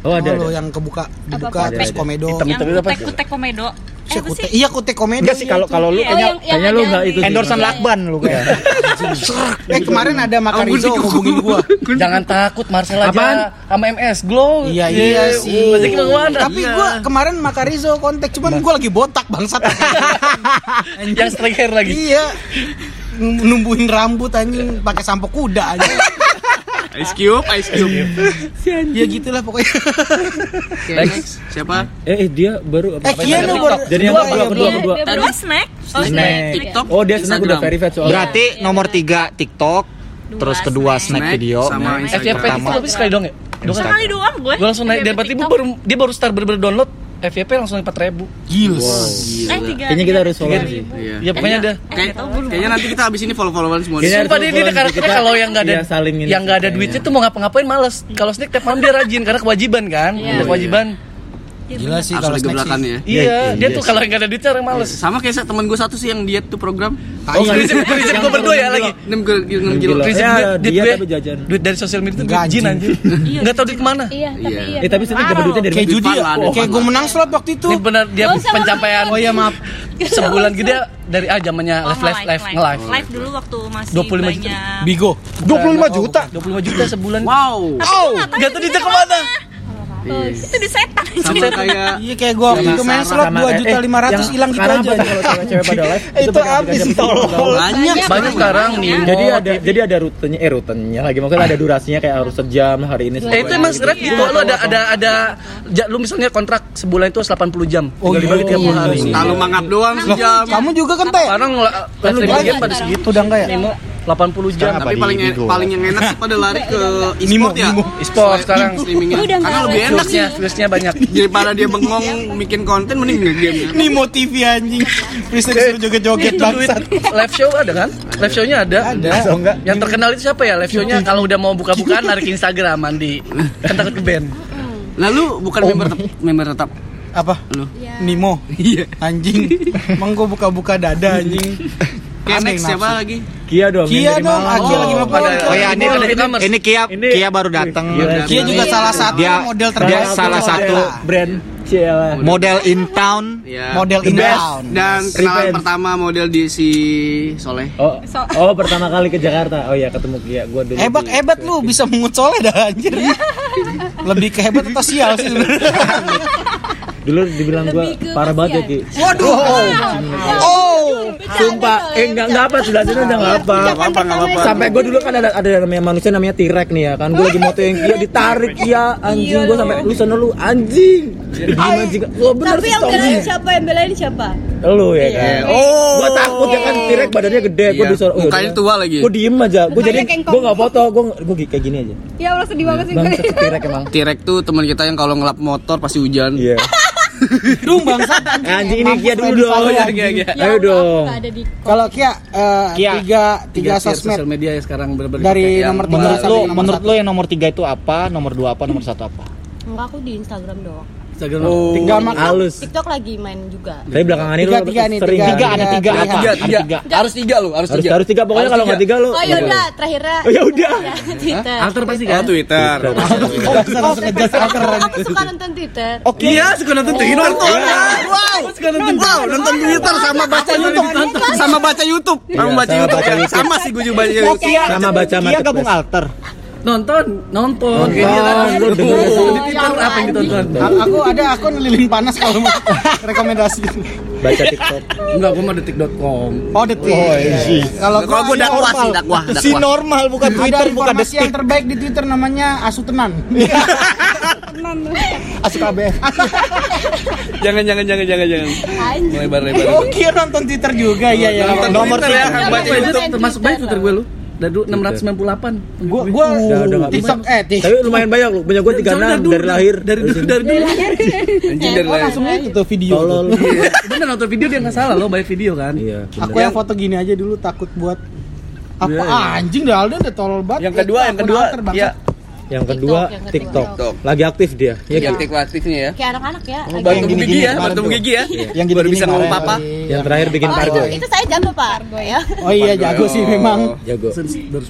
Oh ada. ada. yang kebuka Dibuka Apa? terus komedo. Hitam. yang Itu apa? kutek-kutek komedo. Eh, Saya apa kute- sih? Iya kute komedo. Enggak sih kalau kalau lu Oh, kayaknya yang, yang kayaknya lu ada nggak di- itu. Sih. endorsean lakban lu kayak. Eh kemarin ada Makarizo hubungin gua. Jangan takut Marcel aja sama MS Glow Iya iya sih. Rezeki bagaimana Tapi gua kemarin Makarizo kontak Cuman gua lagi botak bangsat. Yang strike hair lagi. Iya. Numbuhin rambut anjing pakai sampo kuda aja Ice Cube, Ice Cube. Ya gitulah pokoknya Oke, next. Siapa? Eh, eh, dia baru Eh apa? Kian TikTok. nomor Jadi yang dua kedua, ya, kedua, kedua. Dia berdua snack oh Snack. snack TikTok. Oh, dia sebenarnya udah verified soalnya. Berarti nomor tiga TikTok, terus kedua snack. snack Snack video, sama nah, Instagram. FYP tapi sekali dong ya Dua kali. sekali doang gue gue langsung naik dan berarti baru dia baru start bener-bener download FYP langsung 4000 ribu Gila eh tiga Kayaknya kita harus follow sih. Iya. Ya, pokoknya ada. Kayak- kayaknya nanti kita habis ini follow-followan semua. Kayaknya Sumpah dia, follow-followan. karakternya Kita- kalau yang nggak ada iya, saling ini yang nggak ada duitnya tuh mau ngapa-ngapain males. Kalau snack tiap malam dia rajin karena kewajiban kan. Ada kewajiban. Gila sih kalau snack sih ya. Iya, iya, dia iya tuh kalau nggak ada duitnya orang males. Sama kayak temen gue satu sih yang diet tuh program. Oh, Prinsip prinsip gue berdua ya lagi. 6 kilo, 6 kilo. Prinsip Ya, duit, duit dia gue, tapi jajan. duit dari sosial media duit jin anjing. Enggak tahu duit ke mana. iya tapi Iya. iya Eh, tapi sebenarnya dapat duitnya dari Kayak mana? judi ya Kayak gue menang slot waktu itu Ini benar dia pencapaian. Oh iya maaf Sebulan gede dari ah zamannya Oh, live live live nge-live. live dulu waktu masih 25 juta. Bigo 25 juta. 25 juta sebulan. Wow. Oh, enggak tahu duitnya ke mana. Itu di setan Sama kayak Iya kayak gue waktu itu main slot Sama- 2 eh, juta 500 yang hilang gitu sekarang aja apa kalau cewek-cewek pada live Itu habis, tolol. Google. banyak. Banyak sekarang nih. Jadi ada jadi ada rutenya eh rutenya lagi maksudnya ada durasinya kayak harus sejam hari ini Eh itu emang seret gitu, lu ada ada ada lu misalnya kontrak sebulan itu 80 jam. Oh, Tinggal dibagi iya. 30 hari. Kalau mangap doang sejam. Kamu juga kan teh Sekarang live streaming game pada segitu. Udah enggak ya? 80 jam. Tapi di paling en- Bigo? paling yang enak sih pada lari ke e-sport ya. E-sport sekarang. streamingnya. Udah Karena lebih enak sih. Viewsnya, banyak. Daripada dia bengong bikin konten mending nge-game ya. Nimo TV anjing Bisa disuruh joget-joget bangsat live show ada kan? Live show-nya ada. Ada enggak. Yang terkenal itu siapa ya? Live show-nya kalau udah mau buka-bukaan lari ke Instagram mandi. Kan takut ke band. Lalu bukan member tetap, member tetap. Apa? Lu. Nimo Iya. Anjing Emang gue buka-buka dada anjing next siapa lagi? Kia dong. Kia dong. Aki lagi Oh, 50 ada- Oh ya ini Oh, ini, e-commerce. ini Kia Ini- Kia baru datang. Iya, Kia juga salah satu Dia- model dia terbaik salah di satu Model. brand Ciela. Model in town. Ya. model in town Dan kenalan Revenge. pertama model di si Soleh. Oh, oh pertama kali ke Jakarta. Oh iya ketemu Kia. Gua dulu. hebat di- hebat lu bisa mengut soleh dah anjir lebih ke hebat atau sial sih sebenarnya Dulu dibilang ke parah banget ya, Ki. kasihan. Oh, sumpah. Eh enggak enggak apa sudah sudah udah enggak apa. Nggak apa nggak apa Sampai gue dulu kan ada ada namanya manusia namanya T-Rex nih ya kan. Gue lagi moto yang kia ditarik ya anjing gue sampai lu sana lu anjing. Diem anjing. Wah bener Tapi sih yang belain siapa? Yang belain siapa? Lu ya kan. Oh. Gue takut ya kan T-Rex badannya gede. Gue Iya, disuruh. mukanya tua lagi. Gue diem aja. Gue jadi gue nggak foto. Gue gue kayak gini aja. Ya Allah sedih banget sih gue. T-Rex emang. T-Rex tuh teman kita yang kalau ngelap motor pasti hujan. Iya. Dung bangsat Anjing ini Kia dulu dong. Iya, iya, iya. Ayo dong. Nggak ada di Kalau Kia, eh, Kia. tiga tiga sosmed sosial media ya sekarang bener-bener dari nomor tiga Menurut lo, nomor menurut satu. lo yang nomor tiga itu apa? Nomor dua apa? Nomor satu apa? Enggak aku di Instagram doang. Instagram Oh. Tinggal Mak- halus. TikTok lagi main juga. Tapi belakangan ini Tiga, tiga nih, sering tiga. Tiga, ada tiga Tiga, apa? Tiga, Ada tiga. tiga. Harus tiga lu, harus tiga. harus tiga pokoknya kalau nggak tiga lu Oh yaudah, terakhirnya Oh, ya udah. Ya, Twitter. Alter pasti Oh, kan? Twitter. langsung ngejas alter. Aku suka nonton Twitter. Oke. Iya, suka nonton Twitter. Nonton. Wow. Wow, nonton Twitter sama baca YouTube. Sama baca YouTube. Sama Iya, baca sama YouTube. Sama sih gue juga baca Oh, YouTube. Sama baca marketplace. gabung alter. Nonton, nonton. Nonton? Di Twitter apa yang ditonton? Aku ada akun lilin panas kalau mau rekomendasi. baca TikTok Enggak, gua mah detik.com. Oh detik. Oh, iya. Kalau Kalau gue dakwah sih, dakwah, Si dakwah. normal bukan ada Twitter, bukan informasi yang detik. terbaik di Twitter namanya Asutenan. Asuk ABF. Jangan, jangan, jangan, jangan, jangan. Anjir. Lebar, lebar. Oh, Kia nonton Twitter juga. Iya, iya. Nonton Nomor Twitter ya, termasuk banyak Twitter gue lu? Dari dulu 698. Gua gua Udah, udah TikTok eh tik. tapi lumayan banyak lu punya gue tiga enam dari lahir Dari dulu, dari dulu. Anjing dari lahir. langsung itu tuh video. tolol Bener nonton video dia nggak salah lo, banyak video kan. iya Aku yang foto gini aja dulu takut buat apa Iya, anjing dah Alden udah tolol banget. Yang kedua, yang kedua, ya yang kedua TikTok, yang. TikTok TikTok. lagi aktif dia ya yang kan? aktif aktifnya ya. Kayak anak-anak ya. Baru yang ketemu gini-gini gigi ya, baru tuh. gigi ya. Yang Baru gini-gini bisa ngomong papa. yang terakhir bikin Oh, pargo itu, itu saya jago Pak. ya. Oh iya jago sih memang. jago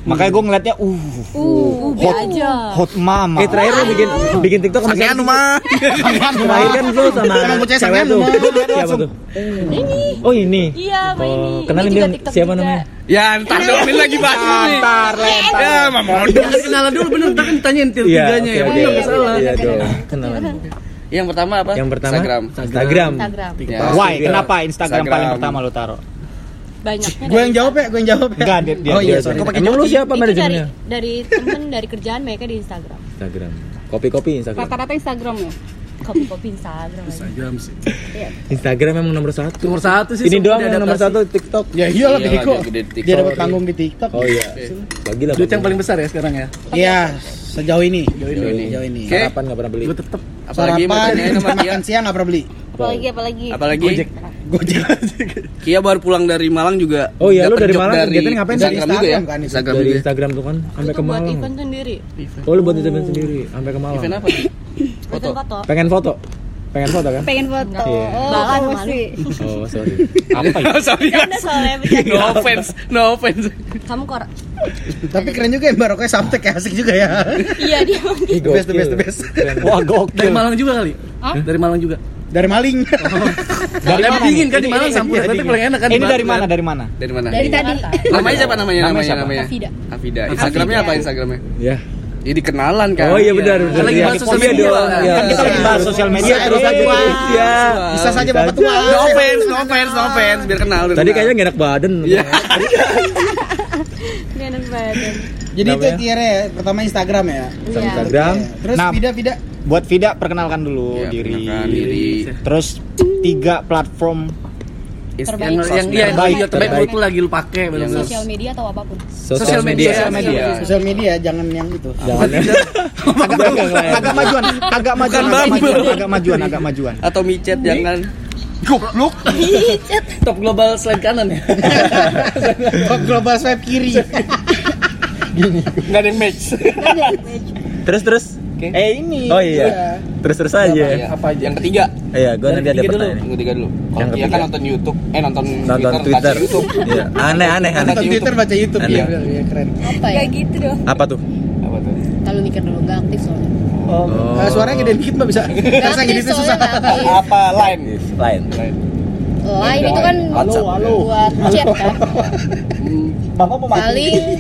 Makanya gue ngeliatnya, uh, Uh, hot, aja. hot mama. eh terakhir lu bikin bikin TikTok sama siapa? mah. terakhir kan lu sama cewek tuh siapa tuh oh ini Iya, Oh, ini. kenalin Ini dia siapa namanya Ya, entar dong ini lagi bahas ini. Lentar, lentar. Ya, mah modal. Jangan kenalan dulu bener, ntar kan ditanyain tier Iya, tiganya ya. Bener oke. nggak salah. Iya dong, kenalan. Yang pertama apa? Yang pertama Instagram. Instagram. Instagram. Ya. Why? Kenapa Instagram, Instagram. paling pertama lu taruh? Banyaknya Gue yang jawab ya, gue yang jawab ya. Enggak, dia, dia, Oh iya, sorry. Kok pakai Emang lu siapa itu dari manajemennya? dari temen dari kerjaan mereka di Instagram. Instagram. Kopi-kopi Instagram. Rata-rata Instagram ya. Kopi-kopi Instagram. aja. Instagram sih. Instagram emang nomor satu. Nomor satu sih. Ini doang yang nomor satu TikTok. Ya iyalah Iyalah, Beko. dia gede di TikTok. Dia dapat panggung di TikTok. Oh iya. Bagilah. Duit yang paling besar ya sekarang ya. Iya, sejauh ini. Jauh ini. Sejauh ini. Sarapan nggak pernah beli. Gue tetep Apalagi Sarapan, makan siang nggak pernah beli. Apalagi apalagi. Apalagi Gojek. Gojek. Kia baru pulang dari Malang juga. Oh iya, lu dari Malang dari kegiatan ngapain? Dari Instagram juga ya? Instagram kan itu. Instagram Dari? Instagram tuh kan sampai ke buat Malang. event sendiri. Oh lu buat event sendiri sampai ke Malang. Event apa? Foto. foto. Pengen foto. Pengen foto kan? Pengen foto. Iya. Oh, Balan malu. sih. Oh sorry. Apa ya? Sorry udah soalnya. No offense, no offense. Kamu kok Tapi keren juga ya barokahnya samtek ya asik juga ya. Iya dia The best, the best, the gokil. best. Wah, Dari gokil. Malang juga kali. Dari Malang juga. Dari maling. Dari Tapi mana dingin kan di Malang sampur. ini- Tapi ini- paling enak kan Ini dari mana? Dari mana? Dari mana? Dari tadi. Namanya siapa namanya? Namanya Namanya siapa? namanya? Afida. Afida. Instagramnya apa Instagramnya? Ya. Jadi kenalan kan. Oh iya benar benar. Lagi Iya. bahas sosial Iya media. Iya. Kan kita lagi bahas sosial media Iya, terus aja Wah. terus ya. Bisa saja bapak tua. No offense, no offense, no offense. Biar kenal. Tadi kayaknya gak enak badan. Iya. Enak badan. Jadi itu Namanya? tiernya ya. Pertama Instagram ya. Iya. Instagram. Terus Nah. Vida Vida. Buat Vida perkenalkan dulu Iya, diri. Terus tiga platform Terbaik. yang yang yang Terbaik, terbaik, terbaik lu lagi lu pakai bener Sosial media atau apa pun. Sosial media. Sosial media. Sosial media jangan yang itu. Jangan. agak majuan, agak majuan, agak majuan, agak majuan, agak majuan. Atau micet jangan. Goblok. Top global slide kanan ya. Kok global swipe kiri. Enggak ada match. Terus terus. Eh ini. Oh iya. Terus terus aja. Iya, Apa aja? Yang ketiga. Iya, gua nanti ada ketiga dulu. pertanyaan. Yang ketiga dulu. Kalau Yang dia ketiga. kan nonton YouTube, eh nonton, Nonton Twitter. baca YouTube. Iya. Aneh aneh aneh. Nonton Twitter baca YouTube Aneh. ya. Iya keren. Apa ya? Kayak gitu dong. Apa tuh? Apa tuh? Kalau mikir dulu nggak aktif soalnya. Oh. Eh, suaranya gede dikit mbak bisa. Rasa gini tuh susah. Apa lain? Lain. Lain. Oh, ini tuh kan WhatsApp. buat chat kan. Bapak mau Paling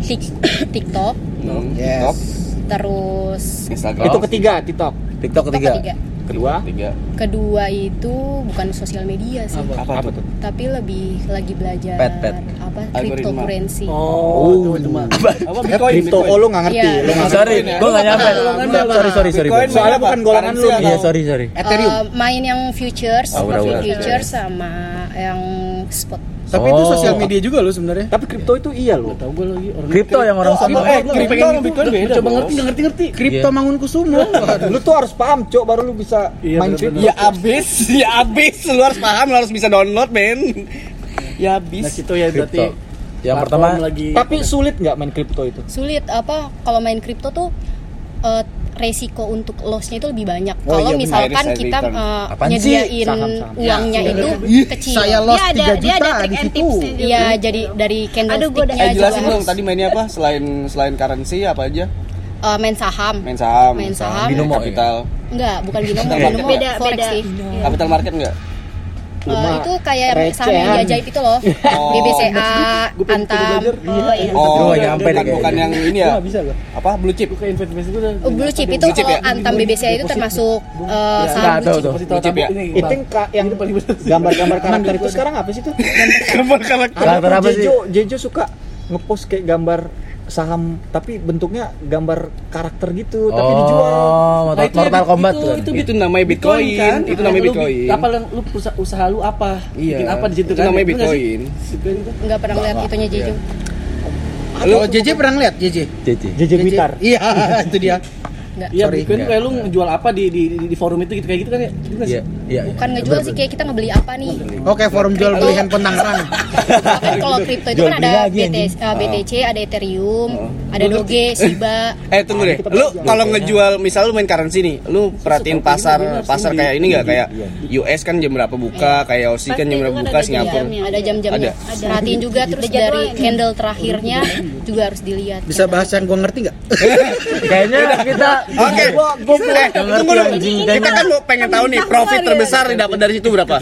tik- TikTok, Hmm, Yes. Terus Instagram. Itu ketiga TikTok. TikTok TikTok ketiga. ketiga. Kedua, Tiga. kedua itu bukan sosial media sih apa tuh? tapi lebih lagi belajar Pet, pet. apa cryptocurrency Oh, cuma apa Bitcoin? Kripto, oh lu nggak ngerti, Iya. lu nggak Sorry, gue gak nyampe. Sorry, sorry, sorry. Soalnya bukan golongan lu. Iya, sorry, sorry. Ethereum. Eh, main yang futures, Aura-aura. futures sama yang spot. Tapi itu Oh. sosial media juga lo sebenarnya. Tapi kripto itu iya loh. Tahu gue lagi orang Kripto yang orang sama sama. eh kripto sama Bitcoin beda. Coba ngerti enggak ngerti ngerti. Kripto Mangunkusumo. Waduh. Lu tuh harus paham, Cok, baru lu bisa Iya, main kripto. Ya abis, ya abis. Lu harus paham, lu harus bisa download, men. Ya abis. Nah, itu ya berarti. Yang pertama lagi Tapi sulit nggak main kripto itu? Sulit apa kalau main kripto tuh eh, resiko untuk lossnya itu lebih banyak. Oh kalau iya, misalkan kita return. eh, Apaan sih? nyediain Saham-saham. uangnya Ya, itu Ih, kecil. saya lost Dia ada 3 dia juta ada di situ. Iya, jadi dari Aduh, gua candlesticknya Eh juga jelasin dong tadi mainnya apa? Selain selain currency apa aja? eh, main saham. Main saham. Main saham. Binomo, Kapital. Enggak, bukan binomo, Beda, binomo beda, forex beda. sih. Kapital market enggak? Eh, itu kayak saham yang recehan. diajaib itu loh. Oh. BBCA, Antam. Oh iya. Oh, Gua nyampe bukan, deh bukan kayaknya. yang ini ya. bisa gua. Apa? Blue chip. Kayak investasi gue udah Oh, blue chip itu Blue chip kalau ya? Antam BBCA itu termasuk eh, saham nggak blue tahu chip. Blue chip ya? Itu yang Itu gambar-gambar karakter itu sekarang apa sih tuh? Gambar karakter. Karakter apa sih? Jejo, Jejo suka ngepost kayak gambar saham tapi bentuknya gambar karakter gitu tapi dijual. Oh, Mortal, Nah, itu ya, Mortal Kombat itu- tuh. itu Itu namanya Bitcoin. kan? Itu Nah, namanya lu bi- Bitcoin. Apa yang lu usaha, usaha lu apa? Iya. Bikin apa di situ Itu kan? namanya? Bitcoin. Bitcoin itu. Enggak pernah ngeliat itunya Jejo. Kalau JJ pernah ngeliat JJ? JJ. JJ Blitar. Iya, itu dia. Enggak. Iya, enggak. kayak lu ngejual apa di di, di, forum itu gitu kayak gitu kan ya? Gitu sih? Iya, iya. Bukan ngejual sih kayak kita ngebeli apa nih. Oke, forum jual beli handphone Tangerang. Kan kalau kripto itu kan ada BTC, eh, BTC, ada Ethereum, ada Doge, Shiba. Eh tunggu deh, lu kalau ngejual misal lu main currency nih, lu perhatiin pasar pasar kayak ini nggak kayak US kan jam berapa buka, kayak Aussie kan jam berapa buka, Singapura. Ada jam-jamnya. Ada. Perhatiin juga terus dari candle terakhirnya juga harus dilihat. Bisa bahas yang gue ngerti nggak? Kayaknya kita Oke, eh, tunggu dulu. Kita kan mau pengen tahu nih profit terbesar didapat dari situ berapa?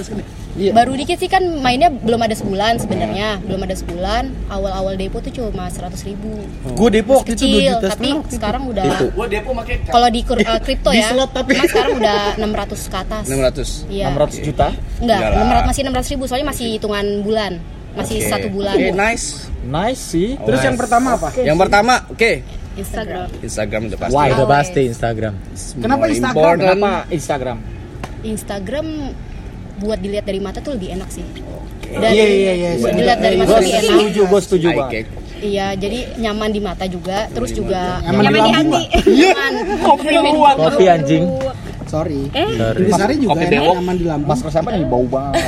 Baru dikit sih kan mainnya belum ada sebulan sebenarnya, belum ada sebulan. Awal-awal depo tuh cuma 100 ribu. Gue depo waktu itu 2 Kecil, juta tapi setengah. sekarang udah Gua depo make kalau di eh, kripto Di ya, slot tapi. emang sekarang udah 600 ke atas. 600. Iya. 600 juta. Enggak. 600 masih 600 ribu soalnya masih hitungan bulan. Masih satu bulan. Oke, nice. Nice sih. Terus yang pertama apa? Yang pertama, oke, Instagram. Instagram udah pasti. Why? udah pasti Instagram. Kenapa More Instagram? important. Kenapa Instagram? Instagram buat dilihat dari mata tuh lebih enak sih. Iya, iya, iya. Buat dilihat dari mata lebih enak. setuju, gue setuju banget. Iya, jadi nyaman di mata juga, terus juga Nyaman di lambung nggak? nyaman. Kopi anjing. Sorry. Sorry. Besarnya juga Kopi enak, nyaman di lambung. Mas siapa nih bau banget.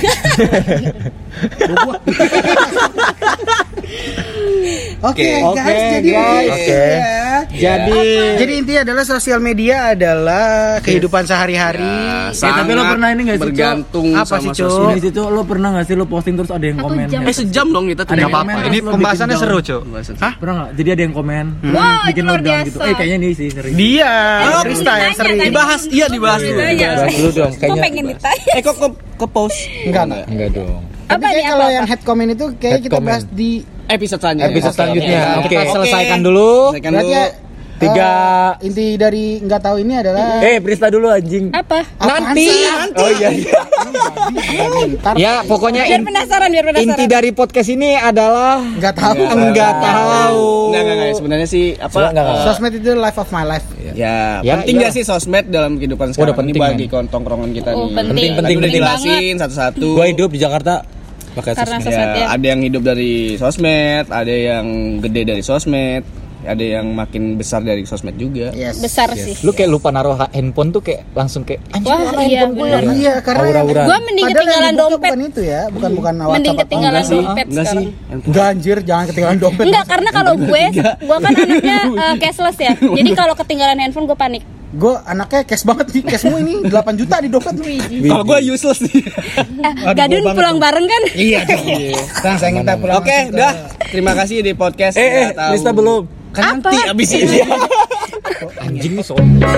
Oke, Oke. guys, Oke, jadi guys. Oke. Ya. Jadi Jadi intinya adalah sosial media adalah kehidupan sehari-hari. Ya, tapi lo pernah ini nggak sih, bergantung Apa sih, Ini situ lo pernah nggak sih lo posting terus ada yang Satu komen? jam. Eh sejam dong kita tuh. Ada apa-apa. Ini lo pembahasannya bikin seru. Cok. Hah? Pernah nggak? Jadi ada yang komen, Wah, bikin itu lo luar down gitu. biasa. Eh kayaknya nih sih sering. Dia, Oh, Krista yang sering. Dibahas, iya dibahas dulu. Dibahas Dulu dong, Kok kayaknya. pengen ditanya? Eh kok ke, ke post Enggak, enggak. Enggak dong. Tapi Apa kayak kalau yang head comment itu kayak Head kita comment. bahas di episode selanjutnya. Episode selanjutnya. Oke. kita selesaikan dulu. Selesaikan berarti dulu. ya, Tiga. eh, inti dari nggak tahu ini adalah Eh, Prista dulu anjing. Apa? nanti Oh iya iya. Ya, pokoknya Biar in- penasaran, biar penasaran. inti dari podcast ini adalah nggak tahu. enggak tahu. Enggak, enggak, enggak. Sebenarnya sih apa? Enggak, eh, Sosmed itu life of my life. Ya, Ya, penting iya. nggak sih sosmed dalam kehidupan sekarang Udah penting, ini bagi men. tongkrongan kita Oh, nih. penting. Penting, penting, penting. jelasin satu-satu. Gua hidup di Jakarta pakai Karena sosmed. sosmed. Ya, ada yang hidup dari sosmed, ada yang gede dari sosmed, ada yang makin besar dari sosmed juga. Yes. Besar sih. Lu kayak lupa naruh ha- handphone tuh kayak langsung kayak anjing Wah, iya, handphone gue ya?" Iya, karena Aura-aura. Gua mending ketinggalan dompet. Bukan itu ya, bukan bukan Mending WhatsApp atau ketinggalan enggak sih. dompet Enggak sih. sekarang. Enggak anjir, jangan ketinggalan dompet. Enggak, karena kalau gue, gue kan anaknya eh, cashless ya. Jadi kalau ketinggalan handphone gue panik. Gue anaknya cash banget nih, cashmu ini 8 juta di dompet lu. Kalau gue useless nih. Eh, Gadun pulang bareng kan? Iya, Sekarang saya minta pulang. Oke, langsung ke- dah. Terima kasih di podcast. Eh, eh, Nggak tahu. Prista belum. Kan nanti abis ini. anjing nih soalnya